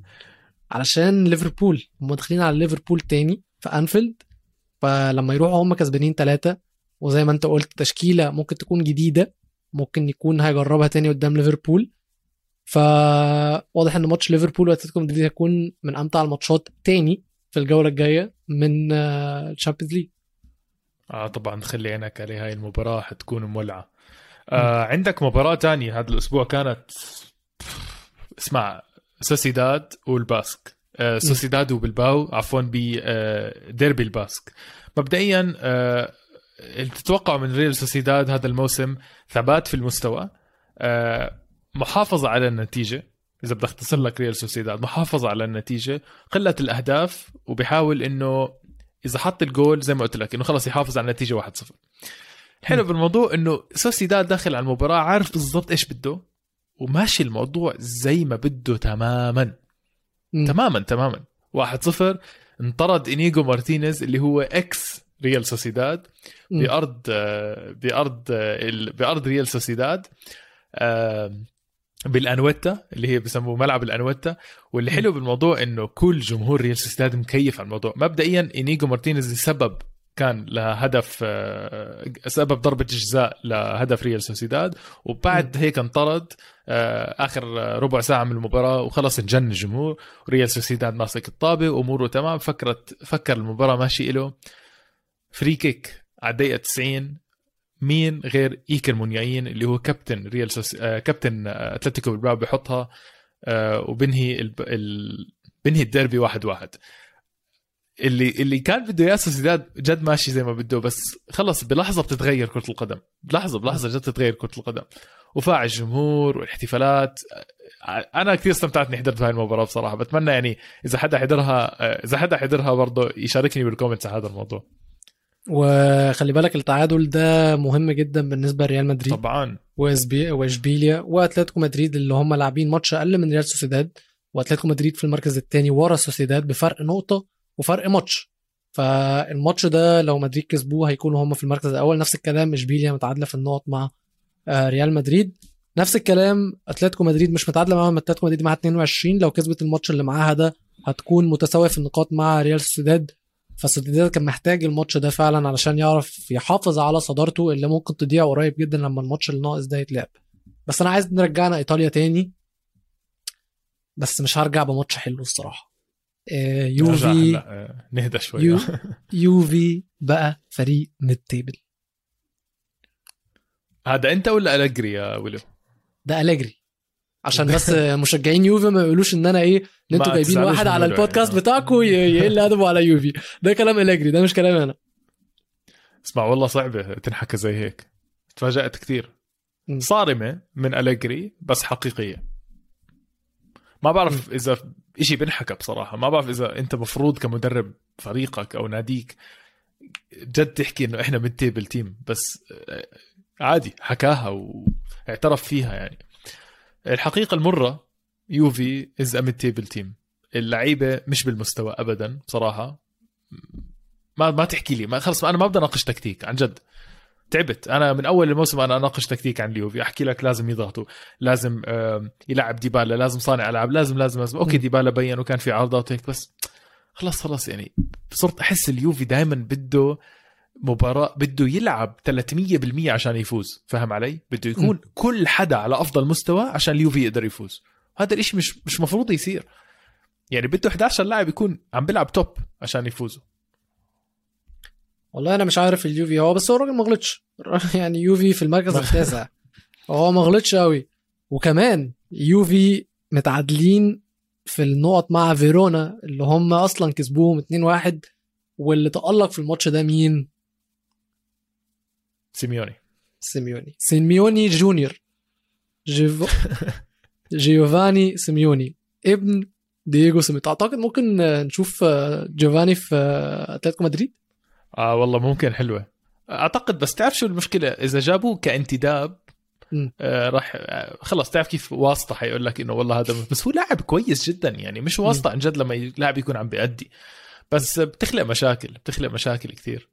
علشان ليفربول. هم داخلين على ليفربول تاني في أنفيلد. فلما يروحوا هم كسبانين ثلاثة وزي ما أنت قلت تشكيلة ممكن تكون جديدة ممكن يكون هيجربها تاني قدام ليفربول. فواضح إن ماتش ليفربول وأتلتيكو مدريد هيكون من أمتع الماتشات تاني في الجولة الجاية من الشامبيونز ليج. آه طبعا خلي عينك عليه هاي المباراة حتكون مولعة. آه عندك مباراة تانية. هذا الأسبوع كانت اسمع سوسيداد والباسك. آه سوسيداد وبلباو عفوا بديربي الباسك. مبدئيا آه اللي تتوقعه من ريال سوسيداد هذا الموسم ثبات في المستوى. آه محافظة على النتيجة إذا بدي أختصر لك ريال سوسيداد محافظة على النتيجة قلة الأهداف وبيحاول إنه إذا حط الجول زي ما قلت لك إنه خلص يحافظ على النتيجة 1-0 حلو م. بالموضوع إنه سوسيداد داخل على المباراة عارف بالضبط إيش بده وماشي الموضوع زي ما بده تماما مم. تماما تماما 1-0 انطرد إنيجو مارتينيز اللي هو ex ريال سوسيداد. بأرض آه، بأرض آه، بأرض ريال سوسيداد بالأنويتا اللي هي بسموه ملعب الأنويتا واللي حلو بالموضوع إنه كل جمهور ريال سوسيداد مكيف على الموضوع. مبدئيا إنيجو مارتينيز سبب كان لهدف آه، سبب ضربة جزاء لهدف ريال سوسيداد. وبعد هيك انطرد آه، آخر ربع ساعة من المباراة وخلص انجن الجمهور. وريال سوسيداد ماسك الطابة واموره تمام. فكرت فكر المباراة ماشي له free kick على الدقيقة 90 مين غير إيكر مونياين اللي هو كابتن ريال سوس... آه كابتن آه، أتلتيك بلباو بحطها آه وبنهي ال... ال... بنهي الديربي واحد واحد. اللي اللي كان بده اياه سوسيداد جد ماشي زي ما بده بس خلص بلحظة بتتغير كرة القدم. بلحظة بلحظة جد تتغير كرة القدم. وفاع الجمهور والاحتفالات آه، أنا كثير استمتعت إني حضرت هاي المباراة بصراحة. بتمنى يعني إذا حدا حضرها آه، إذا حدا حضرها برضه يشاركني بال comments على هذا الموضوع. وخلي بالك التعادل ده مهم جدا بالنسبة لريال مدريد طبعا. وإسبي- وإشبيليا وأتلتيكو مدريد اللي هم لاعبين ماتش أقل من ريال سوسيداد وأتلتيكو مدريد في المركز الثاني ورا سوسيداد بفرق نقطة وفرق ماتش. فالماتش ده لو مدريد كسبوه هيكونوا هم في المركز الأول. نفس الكلام إشبيليا متعادلة في النقط مع آه، ريال مدريد. نفس الكلام أتلتيكو مدريد مش متعادلة معاهم. أتلتيكو مدريد معاها 22 لو كسبت الماتش اللي معاها ده هتكون متساوية في النقاط مع ريال سوسيداد. فسوسيداد كان محتاج الماتش ده فعلا علشان يعرف يحافظ على صدارته اللي ممكن تضيع قريب جدا لما الماتش الناقص ده يتلعب. بس أنا عايز نرجعنا إيطاليا تاني. بس مش هرجع بماتش حلو الصراحة. آه، يوفي آه، نهدى شوي يو يوفي بقى فريق من ال table. هذا أنت ولا أليجري يا ولو ده أليجري. عشان بس مشجعين يوفي ما يقولوش إن أنا إيه إن أنتوا جايبين واحد على منه البودكاست يعني. بتاعكم يقل أدبه على يوفي. ده كلام أليجري ده مش كلامي أنا. اسمع والله صعبة تنحكى زي هيك. تفاجأت كثير مم. صارمة من أليجري بس حقيقية. ما بعرف إذا إشي بنحكى بصراحة. ما بعرف إذا أنت مفروض كمدرب فريقك أو ناديك جد تحكي إنه إحنا من table team بس آه، عادي حكاها واعترف فيها يعني. الحقيقة المرة يوفي is a table team اللعيبة مش بالمستوى ابدا بصراحة. ما ما تحكي لي. ما خلص أنا ما بدي أناقش تكتيك عن جد. تعبت. أنا من أول الموسم أنا أناقش تكتيك عن اليوفي أحكي لك لازم يضغطوا. لازم يلعب ديبالا لازم صانع ألعاب لازم لازم لازم. okay ديبالا بين وكان في عارضات وهيك بس خلاص خلاص يعني صرت أحس اليوفي دائما بده مباراة بده يلعب 300% عشان يفوز. فاهم علي؟ بده يكون م. كل حدا على أفضل مستوى عشان اليوفي يقدر يفوز. هذا الإشي مش مش مفروض يصير. يعني بده 11 لاعب يكون عم بيلعب top عشان يفوزوا. والله أنا مش عارف اليوفي. هو بس هو الراجل ما غلطش يعني يوفي في المركز التاسع. هو ما غلطش قوي وكمان يوفي متعادلين في النقط مع فيرونا اللي هم أصلا كسبوهم 2-1 واللي تألق في الماتش ده مين؟ سيميوني سيميوني سيميوني جونيور جيف... جيوفاني سيميوني ابن دييجو سيميوني أعتقد ممكن نشوف جيوفاني في أتلتيكو مدريد؟ آه والله ممكن حلوة. أعتقد بس تعرف شو المشكلة؟ إذا جابوه كانتداب آه راح آه خلص تعرف كيف واسطة حيقول لك إنه والله هذا بس هو لاعب كويس جدا يعني مش واسطة عن جد لما اللاعب يكون عم بيأدي. بس بتخلق مشاكل بتخلق مشاكل كثير.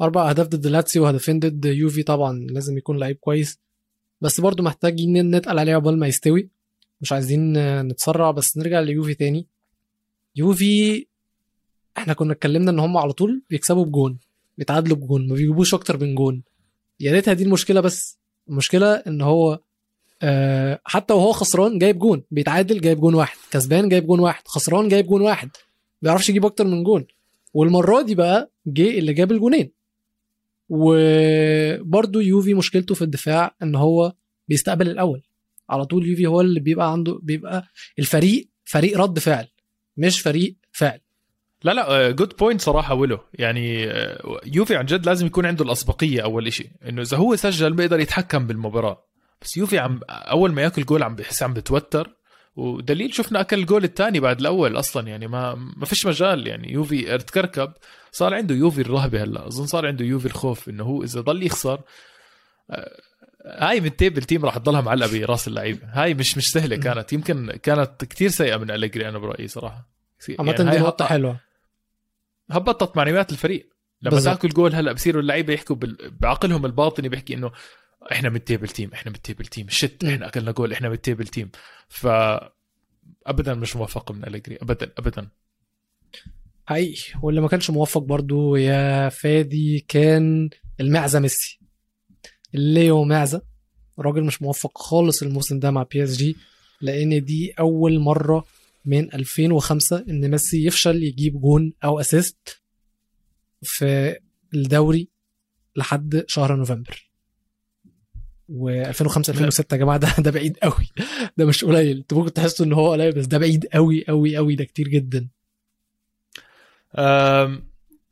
أربع أهداف ضد لاتسيو وهدفين ضد يوفي طبعا لازم يكون لعيب كويس. بس برضو محتاجين نتقل عليه عقبال ما يستوي. مش عايزين نتسرع بس نرجع ليوفي تاني. يوفي إحنا كنا اتكلمنا إن هم على طول بيكسبوا بجون بيتعادلوا بجون ما بيجيبوش أكتر من جون. يا ريتها دي المشكلة بس المشكلة إن هو آه حتى وهو خسران جايب جون بيتعادل جايب جون واحد كسبان جايب جون واحد خسران جايب جون واحد ما بيعرفش يجيب أكتر من جون. والمرة دي بقى جه اللي جاب الجونين. وبرده يوفي مشكلته في الدفاع إن هو بيستقبل الأول. على طول يوفي هو اللي بيبقى عنده بيبقى الفريق فريق رد فعل مش فريق فعل لا لا good point صراحة ولو يعني آه، يوفي عن جد لازم يكون عنده الأسبقية أول شيء إنه إذا هو سجل بيقدر يتحكم بالمباراة. بس يوفي عم أول ما ياكل جول عم بحس عم بتوتر. ودليل شفنا أكل الجول الثاني بعد الأول أصلا يعني ما ما فيش مجال يعني يوفي اتكركب صار عنده يو في الرهبة هلأ أظن صار عنده يو في الخوف إنه هو إذا ضل يخسر آه، هاي من table team راح تضلها معلقة برأس اللعيبة. هاي مش مش سهلة كانت يمكن كانت كتير سيئة من أليجري أنا برأيي صراحة. عامة يعني نقطة حلوة. هبطت معنويات الفريق. لما بالزبط. تاكل جول هلأ بصيروا اللعيبة يحكوا بعقلهم الباطني بيحكي إنه إحنا من ال table team إحنا من ال table team shit إحنا أكلنا جول إحنا من ال table team ف ابدا مش موفق من اليجري ابدا ابدا. حقيقي واللي ما كانش موفق برضو يا فادي كان المعزة ميسي. ليو معزة. راجل مش موفق خالص الموسم ده مع بي اس جي لأن دي أول مرة من 2005 إن ميسي يفشل يجيب جون أو assist في الدوري لحد شهر نوفمبر. و2005 2006 يا جماعة ده ده بعيد قوي. ده مش قليل. أنتوا ممكن تحسوا إن هو قليل بس ده بعيد قوي قوي قوي. ده كتير جدا.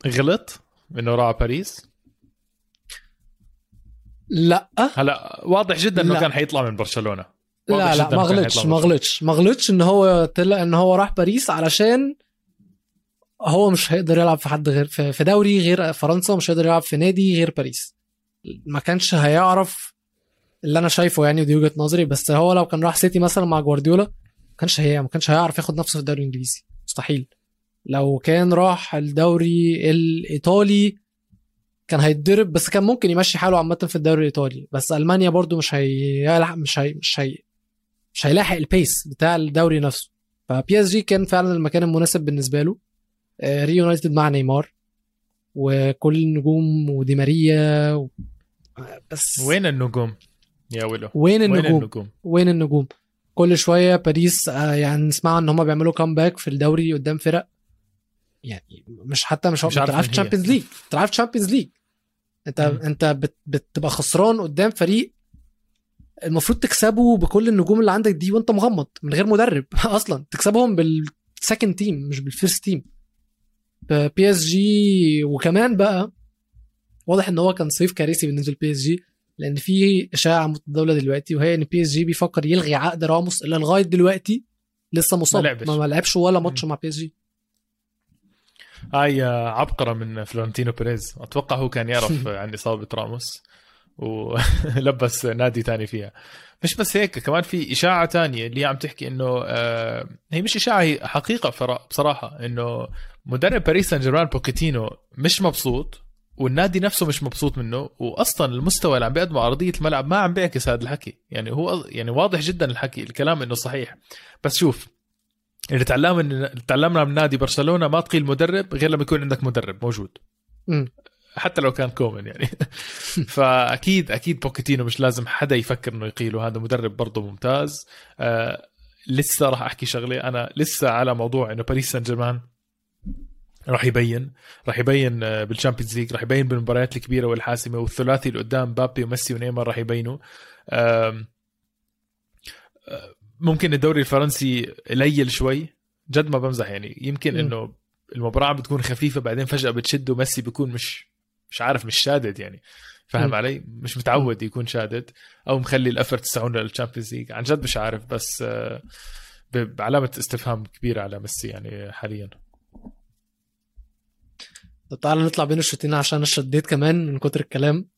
غلط انه راح باريس؟ لا. هلا واضح جدا إنه كان حيطلع من برشلونة. لا لا ما غلطش ما غلطش ما غلطش إن هو طلع إن هو راح باريس علشان هو مش هيقدر يلعب في حد غير في دوري غير فرنسا ومش هيقدر يلعب في نادي غير باريس. ما كانش هيعرف اللي أنا شايفه يعني ودي وجهة نظري بس هو لو كان راح سيتي مثلا مع جوارديولا ما كانش هي ما كانش هيعرف ياخد نفسه في الدوري الإنجليزي. مستحيل. لو كان راح الدوري الإيطالي كان هيتضرب بس كان ممكن يمشي حاله عامة في الدوري الإيطالي. بس ألمانيا برضو مش هي مش هي مش هي مش هيلاحق ال pace بتاع الدوري نفسه. فبي اس جي كان فعلا المكان المناسب بالنسبة له. آه، ريو يونايتد مع نيمار. وكل النجوم ودي ماريا و... بس وين النجوم؟ يا ولو وين النجوم وين النجوم, وين النجوم؟ كل شوية باريس آه، يعني نسمع إن هم بيعملوا comeback في الدوري قدام فرق. يعني مش حتى مش, مش بتلعبش Champions League بتلعبش Champions League انت م. انت بت... بتبقى خسران قدام فريق المفروض تكسبه بكل النجوم اللي عندك دي وانت مغمض من غير مدرب أصلا. تكسبهم بال second team مش بال first team بي اس جي وكمان بقى واضح إن هو كان صيف كارثي بالنسبة لبي اس جي لأن في اشاعه متداوله دلوقتي وهي إن بي اس جي بيفكر يلغي عقد راموس اللي لغاية دلوقتي لسه مصاب. ما, ما لعبش ولا ماتش مع بي اس جي هاي عبقرة من فلورنتينو بيريز. أتوقع هو كان يعرف عن إصابة راموس ولبس نادي تاني فيها. مش بس هيك كمان في إشاعة تانية اللي عم تحكي إنه آه هي مش إشاعة هي حقيقة بصراحة إنه مدرب باريس سان جيرمان بوكيتينو مش مبسوط. والنادي نفسه مش مبسوط منه واصلا المستوى اللي عم بيقدمه على أرضية الملعب ما عم بيعكس هذا الحكي. يعني هو يعني واضح جدا الحكي الكلام إنه صحيح. بس شوف اللي تعلمنا تعلمنا من نادي برشلونة ما تقيل مدرب غير لما يكون عندك مدرب موجود. م. حتى لو كان كومان يعني. فأكيد أكيد بوكيتينو مش لازم حدا يفكر إنه يقيله. هذا مدرب برضه ممتاز. آه لسه راح أحكي شغلة. أنا لسه على موضوع إنه باريس سان جيرمان راح يبين راح يبين آه، بال Champions League راح يبين بالمباريات الكبيرة والحاسمة والثلاثي اللي قدام مبابي وميسي ونيمار راح يبينوا. آه، ممكن الدوري الفرنسي قليل شوي. جد ما بمزح يعني. يمكن إنه المباراة بتكون خفيفة بعدين فجأة بتشد وميسي بيكون مش مش عارف مش شادد يعني. فاهم علي؟ مش متعود يكون شادد أو مخلي ال effort تسعون لل Champions League عن جد مش عارف بس آه، بعلامة استفهام كبيرة على ميسي يعني حاليا. طب تعالى نطلع بين الشوطين عشان أنا شديت كمان من كتر الكلام.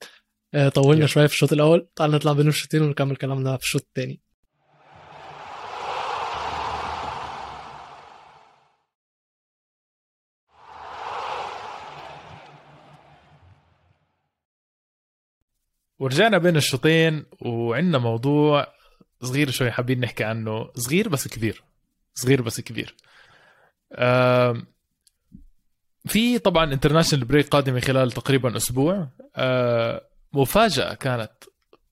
آه، طولنا شوية في الشوط الأول. تعالى نطلع بين الشوطين ونكمل كلامنا في الشوط الثاني ورجعنا بين الشوطين وعندنا موضوع صغير شوي حابين نحكي عنه. صغير بس كبير. صغير بس كبير. في طبعا international break قادمه خلال تقريبا أسبوع. مفاجأة كانت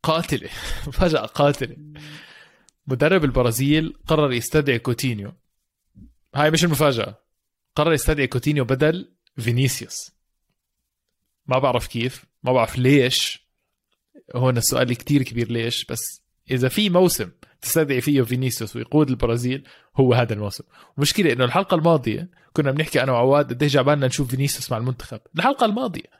قاتلة. مفاجأة قاتلة. مدرب البرازيل قرر يستدعي كوتينيو. هاي مش المفاجأة. قرر يستدعي كوتينيو بدل فينيسيوس. ما بعرف كيف. ما بعرف ليش. هون السؤال كتير كبير ليش بس إذا في موسم تستدعي فيه فينيسيوس ويقود البرازيل هو هذا الموسم. المشكلة إنه الحلقة الماضية كنا بنحكي أنا وعواد قديش جعبالنا نشوف فينيسيوس مع المنتخب. الحلقة الماضية.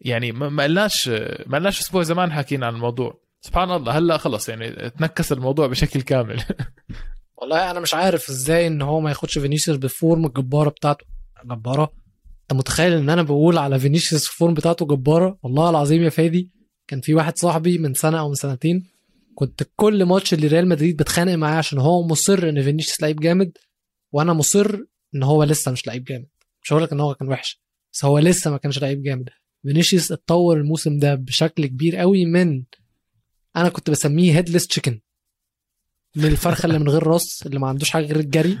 يعني ما قلناش ما قلناش أسبوع زمان حكينا عن الموضوع. سبحان الله هلأ خلص يعني انعكس الموضوع بشكل كامل. والله أنا مش عارف إزاي إن هو ما ياخدش فينيسيوس بال form الجباره بتاعته. جبارة؟ أنت متخيل إن أنا بقول على فينيسيوس ال form بتاعته جبارة؟ والله العظيم يا فادي كان في واحد صاحبي من سنة أو من سنتين كنت كل ماتش اللي ريال مدريد بتخانق معاه عشان هو مصر ان فينيسيوس لعيب جامد وأنا مصر ان هو لسه مش لعيب جامد. مش هقول لك إن هو كان وحش بس هو لسه ما كانش لعيب جامد. فينيسيوس اتطور الموسم ده بشكل كبير قوي من أنا كنت بسميه headless chicken من الفرخة اللي من غير راس اللي ما عندوش حاجة غير الجري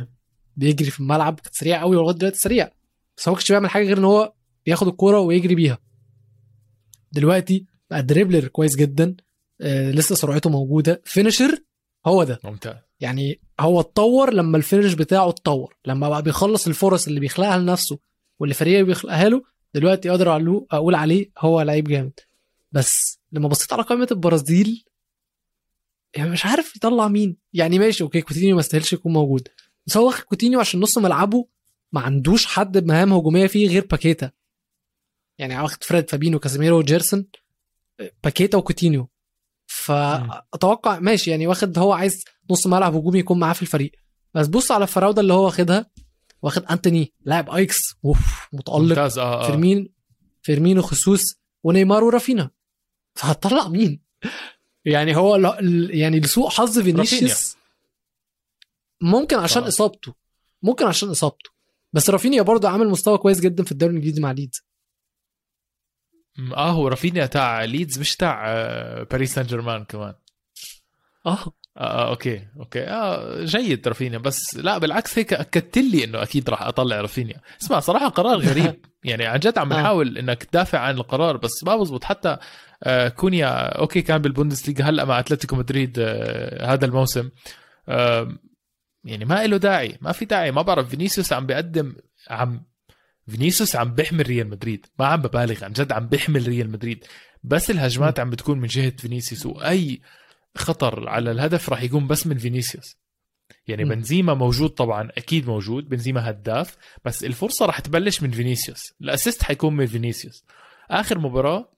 بيجري في الملعب كانت سريع قوي ولغاية دلوقتي سريع. بس هو كانش بيعمل حاجة غير إن هو بياخد الكورة ويجري بيها. دلوقتي بقى dribbler كويس جدا. لسه سرعته موجودة. finisher هو ده. ممتاز. يعني هو اتطور لما ال finish بتاعه اتطور. لما بقى بيخلص الفرص اللي بيخلقها لنفسه واللي فريقه بيخلقها له دلوقتي أقدر أقول عليه هو لعيب جامد. بس لما بصيت على قائمة البرازيل يعني مش عارف يطلع مين. يعني ماشي okay كوتينيو ما استاهلش يكون موجود. بس هو واخد كوتينيو عشان نص ملعبه ما عندوش حد بمهام هجومية فيه غير باكيتا. يعني واخد فريد فابينو كاسيميرو وجيرسون باكيتا وكوتينيو. فأتوقع ماشي يعني واخد هو عايز نص ملعب هجومي يكون معاه في الفريق. بس بص على الفراودة اللي هو واخدها واخد أنتوني لاعب أياكس أوف متألق. ممتاز آه آه. فيرمين فيرمينو خصوص ونيمار ورافينا فهتطلع مين؟ يعني هو يعني لسوء حظ فينيسيوس ممكن عشان إصابته ممكن عشان إصابته. بس رافينيا برضه عامل مستوى كويس جدا في الدوري الإنجليزي مع ليدز. آه هو رافينيا تاع ليدز مش تاع آه، باريس سان جيرمان كمان. آه. آه, آه أوكي أوكي. آه جيد رافينيا بس لا بالعكس هيك أكدت لي إنه أكيد راح أطلع رافينيا. اسمع صراحة قرار غريب. يعني عن جد عم نحاول آه. إنك تدافع عن القرار بس ما بزبط. حتى آه كونيا أوكي كان بالبوندسليغا هلأ مع أتلتيكو مدريد آه هذا الموسم. آه يعني ما له داعي ما في داعي. ما بعرف فينيسيوس عم بيقدم عم فينيسيوس عم بيحمل ريال مدريد. ما عم ببالغ عن جد عم بيحمل ريال مدريد. بس الهجمات عم بتكون من جهة فينيسيوس وأي خطر على الهدف راح يكون بس من فينيسيوس. يعني بنزيما موجود طبعا أكيد موجود بنزيما هداف بس الفرصة راح تبلش من فينيسيوس. ال assist حيكون من فينيسيوس. آخر مباراة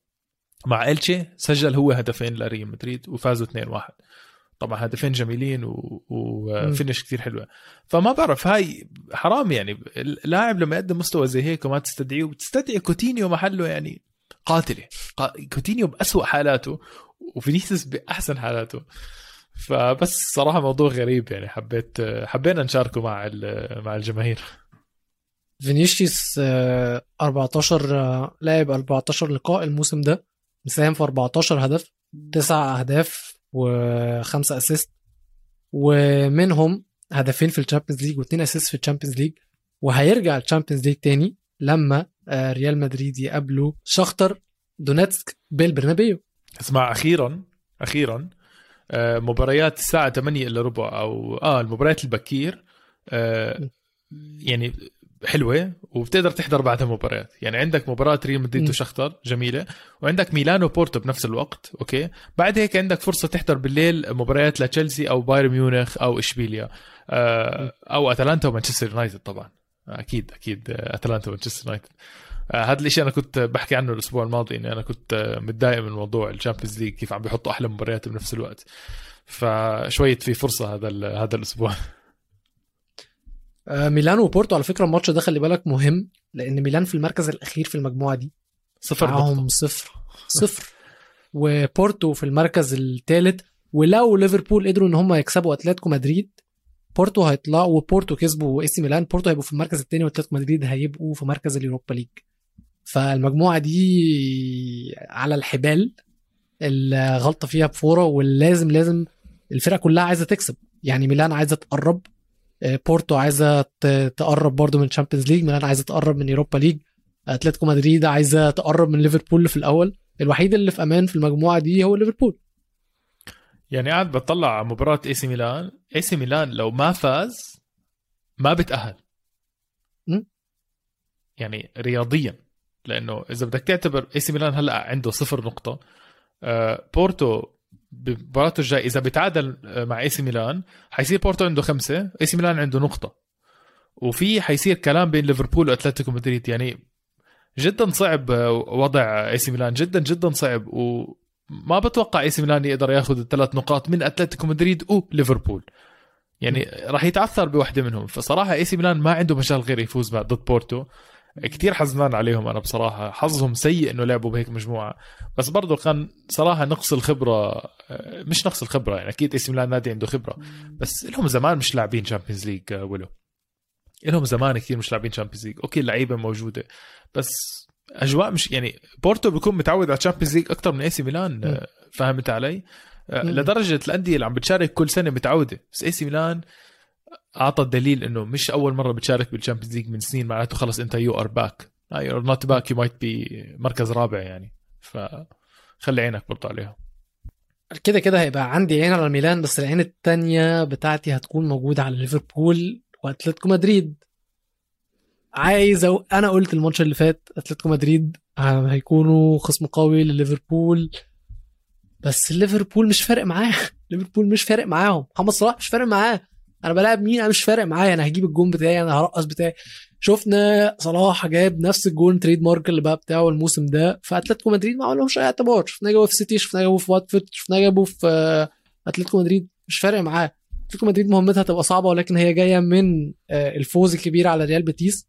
مع إلتشي سجل هو هدفين لريال مدريد وفازوا 2-1 طبعا هدفين جميلين و- و finish كثير حلوة. فما بعرف هاي حرام يعني. اللاعب لما يقدم مستوى زي هيك وما تستدعيه وتستدعي كوتينيو محله يعني قاتلة. قا- كوتينيو بأسوأ حالاته وفينيسيوس بأحسن حالاته. فبس صراحة موضوع غريب يعني. حبيت حبينا نشاركه مع ال- مع الجماهير. فينيسيوس آه، 14 آه، لاعب 14 لقاء الموسم ده. مساهم في 14 هدف تسع أهداف وخمسة assist ومنهم هدفين في الشامبيونز ليج واثنين assist في الشامبيونز ليج. وهيرجع الشامبيونز ليج تاني لما آه، ريال مدريد يقابله شختر دونيتسك بالبرنابيو. اسمع أخيرا أخيرا آه، مباريات الساعة 8 إلا ربع أو آه المباريات البكير آه، يعني حلوة وبتقدر تحضر بعدها مباريات. يعني عندك مباراة ريال مدريد. وشختر جميلة. وعندك ميلانو وبورتو بنفس الوقت أوكي. بعد هيك عندك فرصة تحضر بالليل مباريات لتشيلسي أو بايرن ميونخ أو إشبيليا. آه، أو أتلانتا ومانشستر يونايتد طبعا. أكيد أكيد آه، أتلانتا ومانشستر يونايتد. آه، هذا الشيء أنا كنت بحكي عنه الأسبوع الماضي إني أنا كنت متضايق من موضوع الشامبيونز ليج كيف عم بيحطوا أحلى مباريات بنفس الوقت. فشوية في فرصة هذا هذا الأسبوع. آه، ميلانو وبورتو على فكرة الماتش ده خلي بالك مهم لأن ميلان في المركز الأخير في المجموعة دي. صفر. معاهم صفر. صفر. وبورتو في المركز الثالث ولو ليفربول قدروا إن هم يكسبوا أتلتيكو مدريد بورتو هيطلعوا وبورتو كسبوا إي سي ميلان بورتو هيبقوا في المركز الثاني وأتلتيكو مدريد هيبقوا في مركز اليوروبا ليج. فالمجموعة دي على الحبال الغلطة فيها بفورة ولازم لازم الفرقة كلها عايزة تكسب. يعني ميلان عايزة تقرب بورتو عايزة تقرب برضو من تشامبيونز ليج ميلان عايزة تقرب من يوروبا ليج أتلتيكو مدريد عايزة تقرب من ليفربول في الأول. الوحيد اللي في أمان في المجموعة دي هو ليفربول. يعني قاعد بطلع على مباراة اي سي ميلان. اي سي ميلان لو ما فاز ما بتأهل. م? يعني رياضيا. لأنه إذا بدك تعتبر اي سي ميلان هلأ عنده صفر نقطة. آه بورتو بمباراته الجاي إذا بتعادل آه، مع إي سي ميلان حيصير بورتو عنده خمسة إي سي ميلان عنده نقطة. وفي حيصير كلام بين ليفربول وأتلتيكو مدريد يعني جدا صعب آه، وضع إي سي ميلان. جدا جدا صعب وما بتوقع إي سي ميلان يقدر ياخذ الثلاث نقاط من أتلتيكو مدريد وليفربول. يعني راح يتعثر بوحدة منهم. فصراحة إي سي ميلان ما عنده مجال غير يفوز ضد بورتو. كتير حزنان عليهم أنا بصراحة. حظهم سيء إنه لعبوا بهيك مجموعة. بس برضه كان صراحة نقص الخبرة مش نقص الخبرة يعني أكيد إي سي ميلان نادي عنده خبرة. بس لهم زمان مش لاعبين شامبيونز ليج آه، ولو. لهم زمان كثير مش لاعبين شامبيونز ليج أوكي اللعيبة موجودة. بس أجواء مش يعني بورتو بيكون متعود على الشامبيونز ليج أكثر من إي سي ميلان آه، فهمت علي؟ آه،. لدرجة الأندية اللي عم بتشارك كل سنة متعودة. بس إي سي ميلان أعطى الدليل إنه مش أول مرة بتشارك بالشامبيونز ليج من سنين معناته خلص انت you are back you are not back you might be مركز رابع يعني. فخلي عينك برضه عليهم كده كده هيبقى عندي عين على ميلان بس العين التانية بتاعتي هتكون موجودة على ليفربول وأتلتيكو مدريد. عايز أو... أنا قلت الماتش اللي فات أتلتيكو مدريد هيكونوا خصم قوي لليفربول بس ليفربول مش فارق معاه. ليفربول مش فارق معاهم. محمد صلاح مش فارق معاه. أنا بلاعب مين؟ أنا مش فارق معايا أنا هجيب الجون بتاعي أنا هرقص بتاعي. شفنا صلاح جاب نفس الجون trademark اللي بقى بتاعه الموسم ده فاتلتيكو مدريد ما لهمش أي اعتبار. شفناه جابه في سيتي شفناه جابه في واتفورد شفناه جابه في آه، أتلتيكو مدريد. مش فارق معاه. أتلتيكو مدريد مهمتها تبقى صعبة ولكن هي جاية من آه، الفوز الكبير على ريال بيتيس.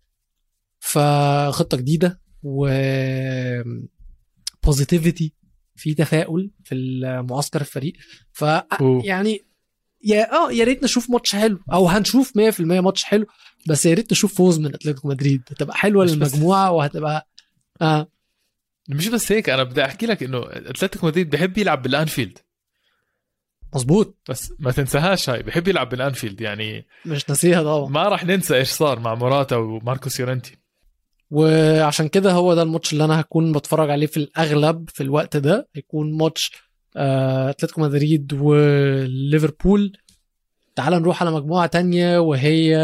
فخطة جديدة و positivity في تفاؤل في المعسكر الفريق. ف أوه. يعني يا آه يا ريت نشوف ماتش حلو. أو هنشوف 100% ماتش حلو بس يا ريت نشوف فوز من أتلتيكو مدريد. هتبقى حلوة للمجموعة وهتبقى آه. مش بس هيك أنا بدي أحكي لك إنه أتلتيكو مدريد بحب يلعب بالأنفيلد. مظبوط. بس ما تنساهاش هاي بحب يلعب بالأنفيلد يعني مش ناسيها طبعا. ما راح ننسى إيش صار مع موراتا وماركوس يورينتي. وعشان كده هو ده الماتش اللي أنا هكون بتفرج عليه في الأغلب في الوقت ده. هيكون ماتش أتلتيكو مدريد وليفربول. تعال نروح على مجموعة تانية وهي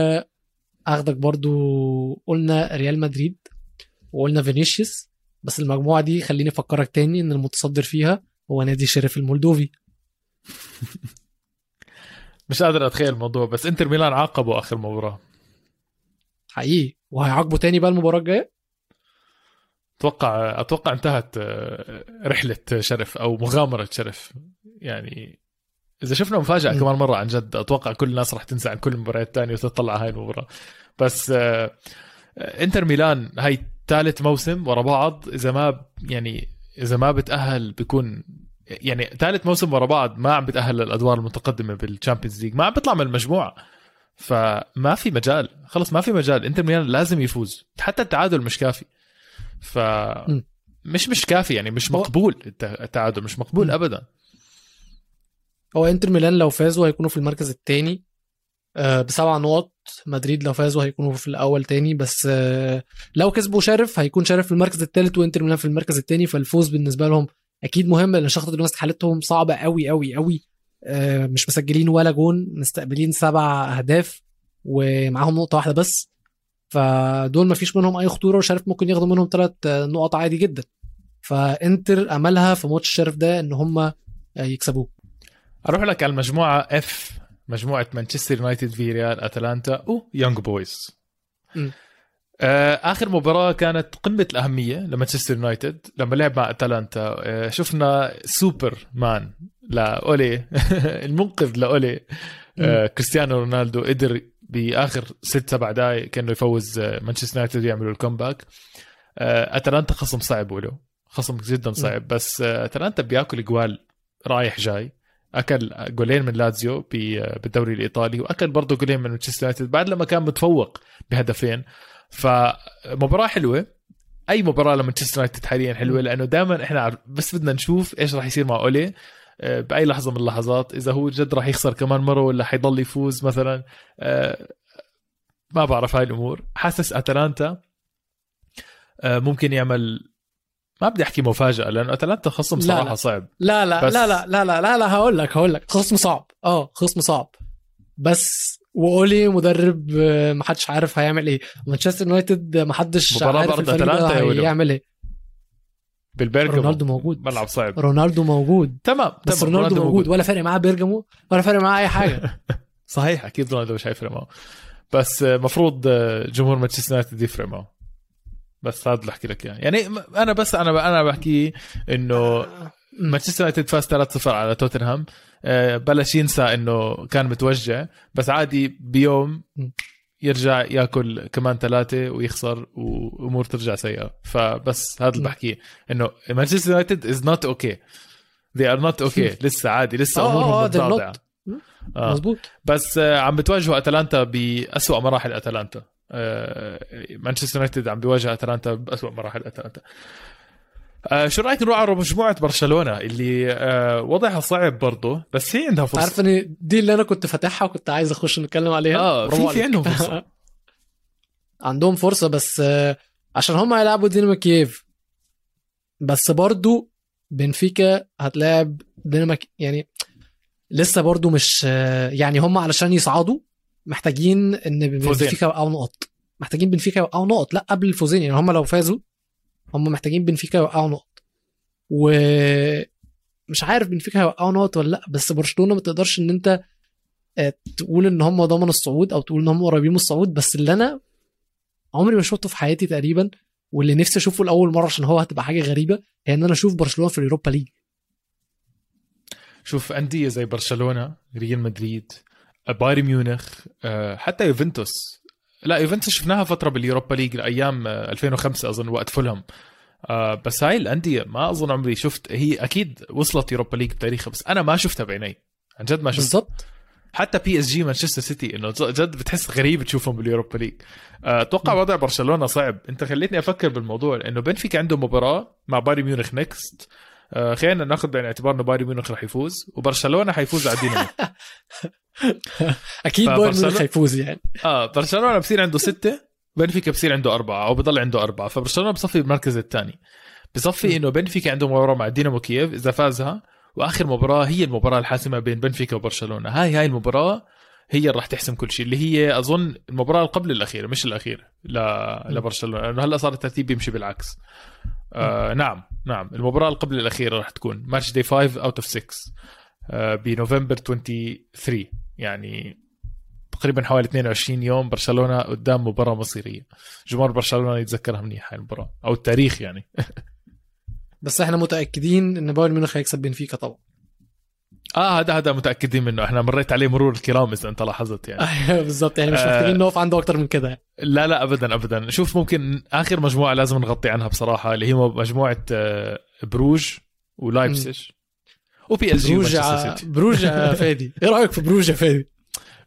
أخدك برضو قلنا ريال مدريد وقلنا فينيسيوس. بس المجموعة دي خليني أفكرك تاني إن المتصدر فيها هو نادي شرف المولدوفي. مش قادر أتخيل الموضوع بس إنتر ميلان عاقبوا آخر مباراة. حقيقي. وهيعاقبوا تاني بقى المباراة الجاية؟ أتوقع أتوقع انتهت آه، رحلة شيريف أو مغامرة شيريف. يعني إذا شفنا مفاجأة م. كمان مرة عن جد أتوقع كل الناس راح تنسى عن كل المباريات الثانية وتطلع على هاي المباراة. بس آه، إنتر ميلان هاي ثالث موسم ورا بعض. إذا ما يعني إذا ما بتأهل بيكون يعني ثالث موسم ورا بعض ما عم بتأهل للأدوار المتقدمة بال Champions League. ما عم بيطلع من المجموعة. فما في مجال خلص ما في مجال. إنتر ميلان لازم يفوز. حتى التعادل مش كافي. ف. مش مش كافي يعني مش مقبول الت- التعادل مش مقبول م. ابدا. هو إنتر ميلان لو فازوا هيكونوا في المركز الثاني بسبع نقط. مدريد لو فازوا هيكونوا في الأول تاني. بس آه، لو كسبوا شيريف هيكون شيريف في المركز الثالث وإنتر ميلان في المركز الثاني فالفوز بالنسبة لهم أكيد مهم لأن شاختار دونيتسك حالتهم صعبة قوي قوي قوي آه، مش مسجلين ولا جون مستقبلين سبع أهداف ومعاهم نقطة واحدة بس. فدول ما فيش منهم أي خطورة وشيريف ممكن ياخدوا منهم ثلاث نقط عادي جدا. فإنتر أملها في ماتش شيريف ده إن هم يكسبوه. أروح لك على المجموعة F مجموعة مانشستر يونايتد فياريال أتلانتا ويونج بويز. م. آه، آخر مباراة كانت قمة الأهمية لمانشستر يونايتد لما لعب مع أتلانتا. آه، شفنا سوبر مان لأولي المنقذ لأولي آه، كريستيانو رونالدو قدر بآخر ست سبع دقائق كأنه يفوز آه، مانشستر يونايتد يعملوا ال comeback. آه، أتلانتا خصم صعب له خصم جدا صعب. بس آه، أتلانتا بياكل جوال رايح جاي. أكل جولين من لازيو بالدوري الإيطالي وأكل برضه جولين من مانشستر يونايتد بعد لما كان متفوق بهدفين. فمباراة حلوة. أي مباراة لمانشستر يونايتد حاليا حلوة لأنه دائما إحنا بس بدنا نشوف إيش راح يصير مع أولي. بأي لحظة من اللحظات إذا هو جد راح يخسر كمان مرة ولا حيضل يفوز مثلا آه، ما بعرف هاي الأمور. حاسس أتلانتا آه، ممكن يعمل ما بدي أحكي مفاجأة لأنه أتلانتا خصم لا، صراحة لا. صعب. لا لا بس- لا لا لا لا لا لا هقول لك هقول لك. خصم صعب. آه خصم صعب. بس وأولي مدرب آه، محدش عارف هيعمل إيه. مانشستر يونايتد محدش مباراة عارف الفريق. هيعمل إيه. بالبرجمو رونالدو موجود. ملعب صعب. رونالدو موجود. تمام بس تمام رونالدو موجود. ولا فارق معاه بيرجمو ولا فارق معاه أي حاجة. صحيح أكيد رونالدو مش حيفرق معه. بس المفروض جمهور مانشستر يونايتد يفرق معه. بس هذا اللي أحكي لك إياه. يعني م- أنا بس أنا أنا بحكي إنه مانشستر يونايتد فاز 3-0 على توتنهام. آه، بلش ينسى إنه كان متوجع. بس عادي بيوم. يرجع ياكل كمان ثلاثة ويخسر وأمور ترجع سيئة. فبس هذا اللي م. بحكيه. إنه مانشستر يونايتد is not okay they are not okay. لسه عادي لسه آه، أمورهم آه، they're متضاضعه not. آه. بس آه، عم بتواجهوا أتلانتا بأسوأ مراحل أتلانتا. آه، مانشستر يونايتد عم بيواجه أتلانتا بأسوأ مراحل أتلانتا. آه، شو رأيك نروح على مجموعة برشلونة اللي آه، وضعها صعب برضه بس هي عندها فرصة. عارف ان دي اللي أنا كنت فاتحها وكنت عايز أخش نتكلم عليها؟ آه في في. عندهم فرصة. عندهم فرصة بس آه، عشان هم هيلعبوا دينامو كييف. بس برضو بنفيكا هتلاعب دينامو يعني لسه برضو مش آه، يعني هم علشان يصعدوا محتاجين إن. بنفيكا يوقعوا نقط. محتاجين بنفيكا يوقعوا نقط لأ قبل الفوزين. يعني هم لو فازوا هم محتاجين بنفيكا يوقعوا نقط. و مش عارف بنفيكا هيوقعوا نقط ولا لأ بس برشلونة ما تقدرش إن أنت آه، تقول إن هم ضمنوا الصعود أو تقول إن هم قريبين من الصعود بس اللي أنا عمري ما شفته في حياتي تقريبا واللي نفسي أشوفه لأول مرة عشان هو هتبقى حاجة غريبة هي إن أنا أشوف برشلونة في ال Europa League. شوف أندية زي برشلونة ريال مدريد بايرن ميونخ آه، حتى يوفنتوس لا يوفنتوس شفناها فترة بال Europa League أيام 2005 أظن وقت فولهام. آه، بس هاي الأندية ما أظن عمري شفت هي أكيد وصلت Europa League بتاريخها بس أنا ما شفتها بعيني. عن جد ما شفت. بالظبط حتى PSG مانشستر سيتي إنه جد بتحس غريب تشوفهم بال Europa League. آه، أتوقع وضع برشلونة صعب. أنت خليتني أفكر بالموضوع لأنه بنفيكا عنده مباراة مع بايرن ميونخ next آه، خلينا ناخذ بعين الاعتبار إنه بايرن ميونخ رح يفوز وبرشلونة حيفوز على دينامو. أكيد بايرن ميونخ هيفوز يعني. آه برشلونة بصير عنده ستة بنفيكا بصير عنده أربعة أو بضل عنده أربعة. فبرشلونة بصفي بالمركز الثاني. بصفي إنه بنفيكا عنده مباراة مع دينامو كييف إذا فازها. وآخر مباراة هي المباراة الحاسمة بين بنفيكا وبرشلونة. هاي هاي المباراة هي اللي راح تحسم كل شيء اللي هي أظن المباراة اللي قبل الأخيرة مش الأخيرة ل... لبرشلونة. لأنه هلأ صار الترتيب بيمشي بالعكس. آه نعم نعم. المباراة اللي قبل الأخيرة راح تكون ماتش دي 5 أوت أوف 6 آه بنوفمبر 23 يعني تقريبا حوالي 22 يوم برشلونة قدام مباراة مصيرية. جمهور برشلونة يتذكرها منيح هاي المباراة. أو التاريخ يعني. بس إحنا متأكدين إن بايرن ميونخ هيكسب بنفيكا طبعا. آه هذا هذا متأكدين منه. إحنا مريت عليه مرور الكرام إذا أنت لاحظت يعني. أيوه بالظبط يعني مش آه. محتاجين نقف عنده أكتر من كده لا لا ابدا ابدا. شوف ممكن آخر مجموعة لازم نغطي عنها بصراحة اللي هي مجموعة آه، بروج ولايبسج و PSG بروج ومانشستر ع- سيتي. بروج يا فادي. إيه رأيك في بروج يا فادي؟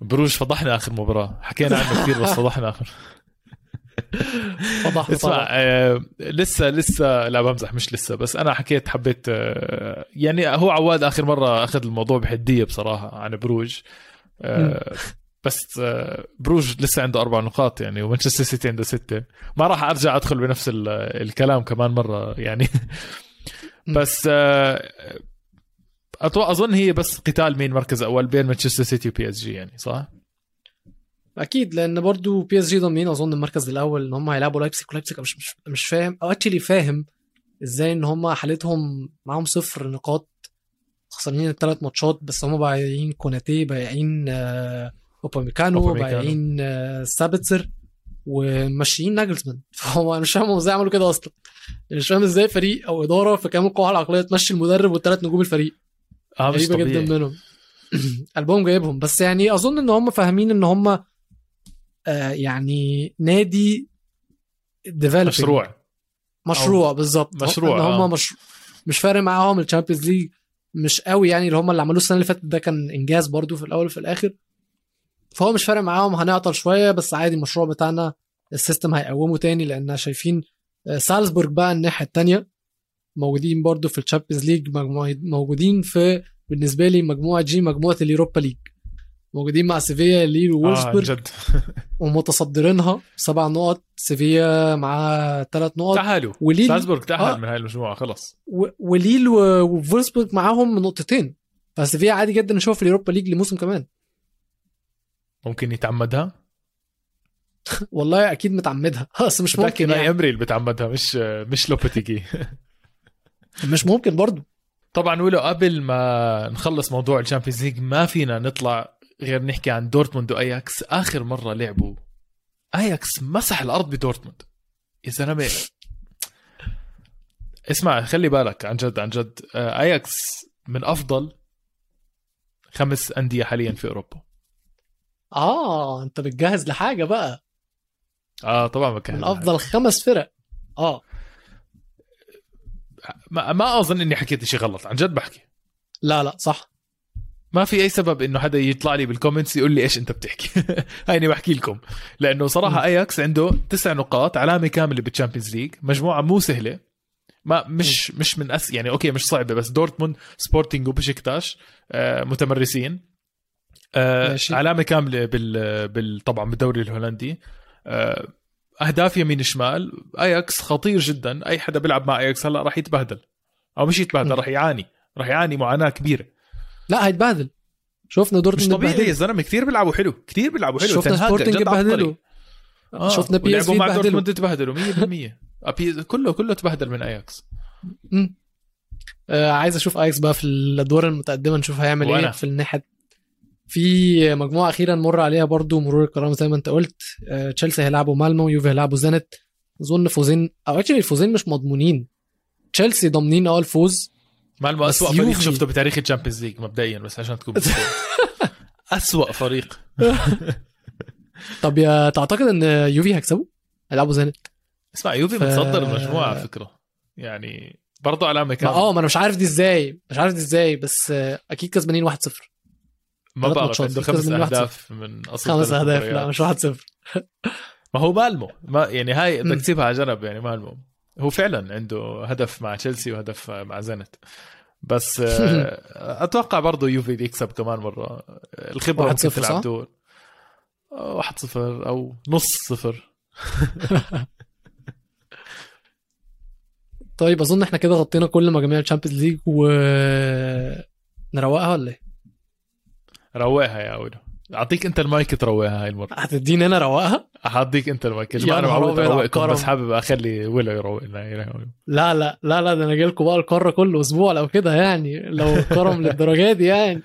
بروج فضحنا آخر مباراة. حكينا عنه كثير بس فضحنا آخر. فضحنا اسمع آه لسه لسه لا بمزح مش لسه بس أنا حكيت حبيت آه يعني هو عواد آخر مرة أخذ الموضوع بحدية بصراحة عن بروج. آه بس آه بروج لسه عنده أربع نقاط يعني ومانشستر سيتي عنده ستة. ما راح أرجع أدخل بنفس ال- الكلام كمان مرة يعني. بس آه أتو- أظن هي بس قتال مين مركز أول بين مانشستر سيتي و PSG يعني صح؟ أكيد لأن برضو PSG ضامنين أظن المركز الأول إن هم هيلعبوا لايبسك ولايبسك مش مش, مش فاهم أو actually فاهم إزاي إن هم حالتهم معاهم صفر نقاط خسرانين الثلاث ماتشات بس هم بايعين كوناتي بايعين آه، أوباميكانو. بايعين آه، سابيتسر وماشيين ناجلزمان فهو أنا مش فاهم هم إزاي عملوا كده أصلا مش فاهم إزاي فريق أو إدارة في كامل القوة العقلية تمشي المدرب والثلاث نجوم الفريق غريبة طبيعي. جدا منهم. قلبهم جايبهم. بس يعني أظن إن هم فاهمين إن هم آه يعني نادي developing. مشروع. مشروع بالظبط. مشروع، إن آه. هم مش مش فارق معاهم. ال Champions League مش قوي يعني. اللي هم اللي عملوه السنة اللي فاتت ده كان إنجاز برضو في الأول وفي الآخر. فهو مش فارق معاهم. هنعطل شوية بس عادي المشروع بتاعنا ال system هيقومه تاني لأن شايفين آه، سالزبورج بقى الناحية التانية. موجودين برضو في ال Champions League موجودين في بالنسبة لي مجموعة G مجموعة ال Europa League. موجودين مع سيفيا ليل وولفسبورج جد. ومتصدرينها سبع نقط سيفيا معاه ثلاث نقط. تعالوا. وليل سالزبورغ تأهل آه. من هاي المجموعة خلص و- وليل وفولسبورج معاهم نقطتين. فسيفيا عادي جدا نشوف في ال Europa League لموسم كمان. ممكن يتعمدها؟ والله أكيد متعمدها. بس مش ممكن يعني. إيمري اللي بتعمدها مش مش لوبيتيجي مش ممكن برضو. طبعا ولو قبل ما نخلص موضوع ال Champions League ما فينا نطلع غير نحكي عن دورتموند وأياكس. آخر مرة لعبوا أياكس مسح الأرض بدورتموند. يا زلمة. اسمع خلي بالك عن جد عن جد. آه، أياكس من أفضل خمس أندية حاليا في أوروبا. آه أنت بتجهز لحاجة بقى. آه طبعا بكهل من أفضل خمس فرق. آه. ما, ما أظن إني حكيت شيء غلط عن جد بحكي. لا لا صح. ما في أي سبب إنه حدا يطلع لي بال comments يقول لي إيش أنت بتحكي. هيني بحكي لكم. لأنه صراحة م. اياكس عنده تسع نقاط علامة كاملة بال Champions League مجموعة مو سهلة. ما مش مش من أس يعني okay مش صعبة بس دورتموند سبورتينج وبشكتاش آه متمرسين. آه ماشي. علامة كاملة بال, بال طبعا بالدوري الهولندي. آه أهداف يمين شمال اياكس خطير جدا أي حدا بيلعب مع اياكس هلا راح يتبهدل أو مش يتبهدل. راح يعاني راح يعاني معاناة كبيرة لا هيتبهدل شفنا مش دورتموند طبيعي اتبهدل. يا زلمه كثير بيلعبوا حلو كثير بيلعبوا حلو شفنا سبورتنج. اتبهدلوا آه. شفنا PSV مع. دورتموند تبهدلوا 100% أبي- كله كله تبهدل من اياكس. آه عايز أشوف اياكس بقى في الادوار المتقدمة نشوف هيعمل. إيه في الناحية في مجموعة أخيرة نمر عليها برضو مرور الكرام زي ما أنت قلت. آه تشيلسي هيلعبوا مالمو يوفي هيلعبوا زينت. أظن فوزين أو actually الفوزين مش مضمونين. تشيلسي ضامنين آه الفوز. مالمو اسوء فريق يوفي. شفته بتاريخ ال Champions League مبدئيا بس عشان تكون اسوء فريق. طب يا تعتقد إن يوفي هيكسبوا هيلعبوا زينت. اسمع يوفي ف- متصدر المجموعة على فكرة. يعني برضه علامة كاملة. آه ما أنا مش عارف دي إزاي مش عارف دي إزاي بس أكيد كسبانين 1-0 ما بعرف عنده خمس أهداف من أصل خمس أهداف. لا مش 1-0 ما هو مالمو ما يعني هاي بدك. تسيبها على جنب يعني مالمو هو فعلا عنده هدف مع تشيلسي وهدف مع زنت بس آه، أتوقع برضه يوفي يكسب كمان مرة الخبرة واحد ممكن صفر، تلعب؟ دور آه، واحد صفر أو نص صفر طيب أظن إحنا كده غطينا كل مجاميع ال Champions League و نروقها ولا إيه؟ روقها يا ولو أعطيك أنت المايك تروقها هاي المرة هتديني أنا روقها؟ أعطيك أنت المايك يا أنا معود اروقكم. بس حابب أخلي يا ولو. لا لا لا لا ده أنا جاي لكم بقى القارة كل أسبوع لو كده يعني لو كرم للدرجة دي يعني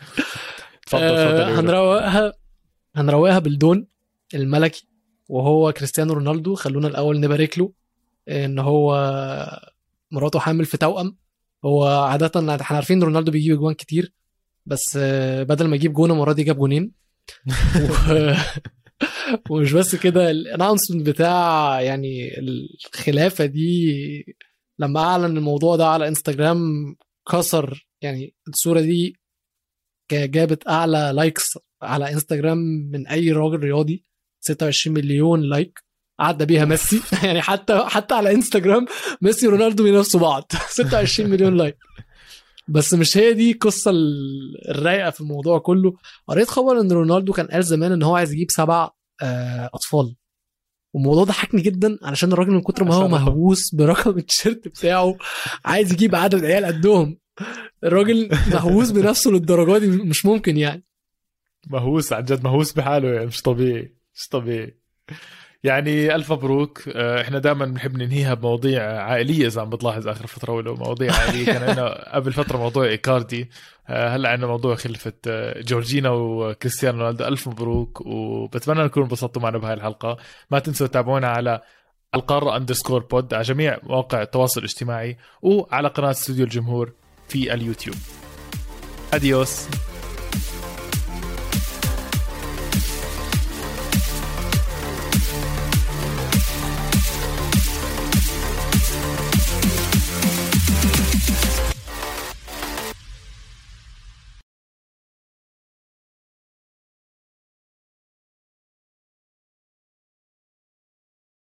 تفضل آه، تفضل يا ولو. هنروقها هنروقها بالدون الملكي وهو كريستيانو رونالدو خلونا الأول نبارك له إن هو مراته حامل في توأم هو عادة إحنا عارفين رونالدو بيجيب أجوان كتير بس آه، بدل ما يجيب جون المرة دي جاب جونين. و... ومش بس كده ال announcement بتاع يعني الخلفة دي لما أعلن الموضوع ده على إنستجرام كسر يعني الصورة دي جابت أعلى likes على إنستجرام من أي راجل رياضي 26 مليون like عدى بيها ميسي. يعني حتى حتى على إنستجرام ميسي ورونالدو بينافسوا بعض. 26 مليون like بس مش هي دي القصة الرايقة في الموضوع كله. قريت خبر إن رونالدو كان قال زمان إن هو عايز يجيب سبع آه، أطفال. والموضوع ده ضحكني جدا علشان الراجل من كتر ما هو مهووس برقم التيشيرت بتاعه عايز يجيب عدد عيال قدهم. الراجل مهووس بنفسه للدرجة دي مش ممكن يعني. مهووس عن جد مهووس بحاله يعني مش طبيعي مش طبيعي. يعني ألف مبروك. آه، إحنا دائما بنحب ننهيها بمواضيع عائلية إذا عم بتلاحظ آخر فترة ولو مواضيع عائلية. كان عندنا قبل فترة موضوع إيكاردي. آه، هلأ عندنا موضوع خلفه آه، جورجينا وكريستيانو رونالدو. ألف مبروك وبتمنى تكونوا انبسطتوا معنا بهاي الحلقة. ما تنسوا تتابعونا على القارة underscore pod على جميع مواقع التواصل الاجتماعي وعلى قناة استوديو الجمهور في اليوتيوب. اديوس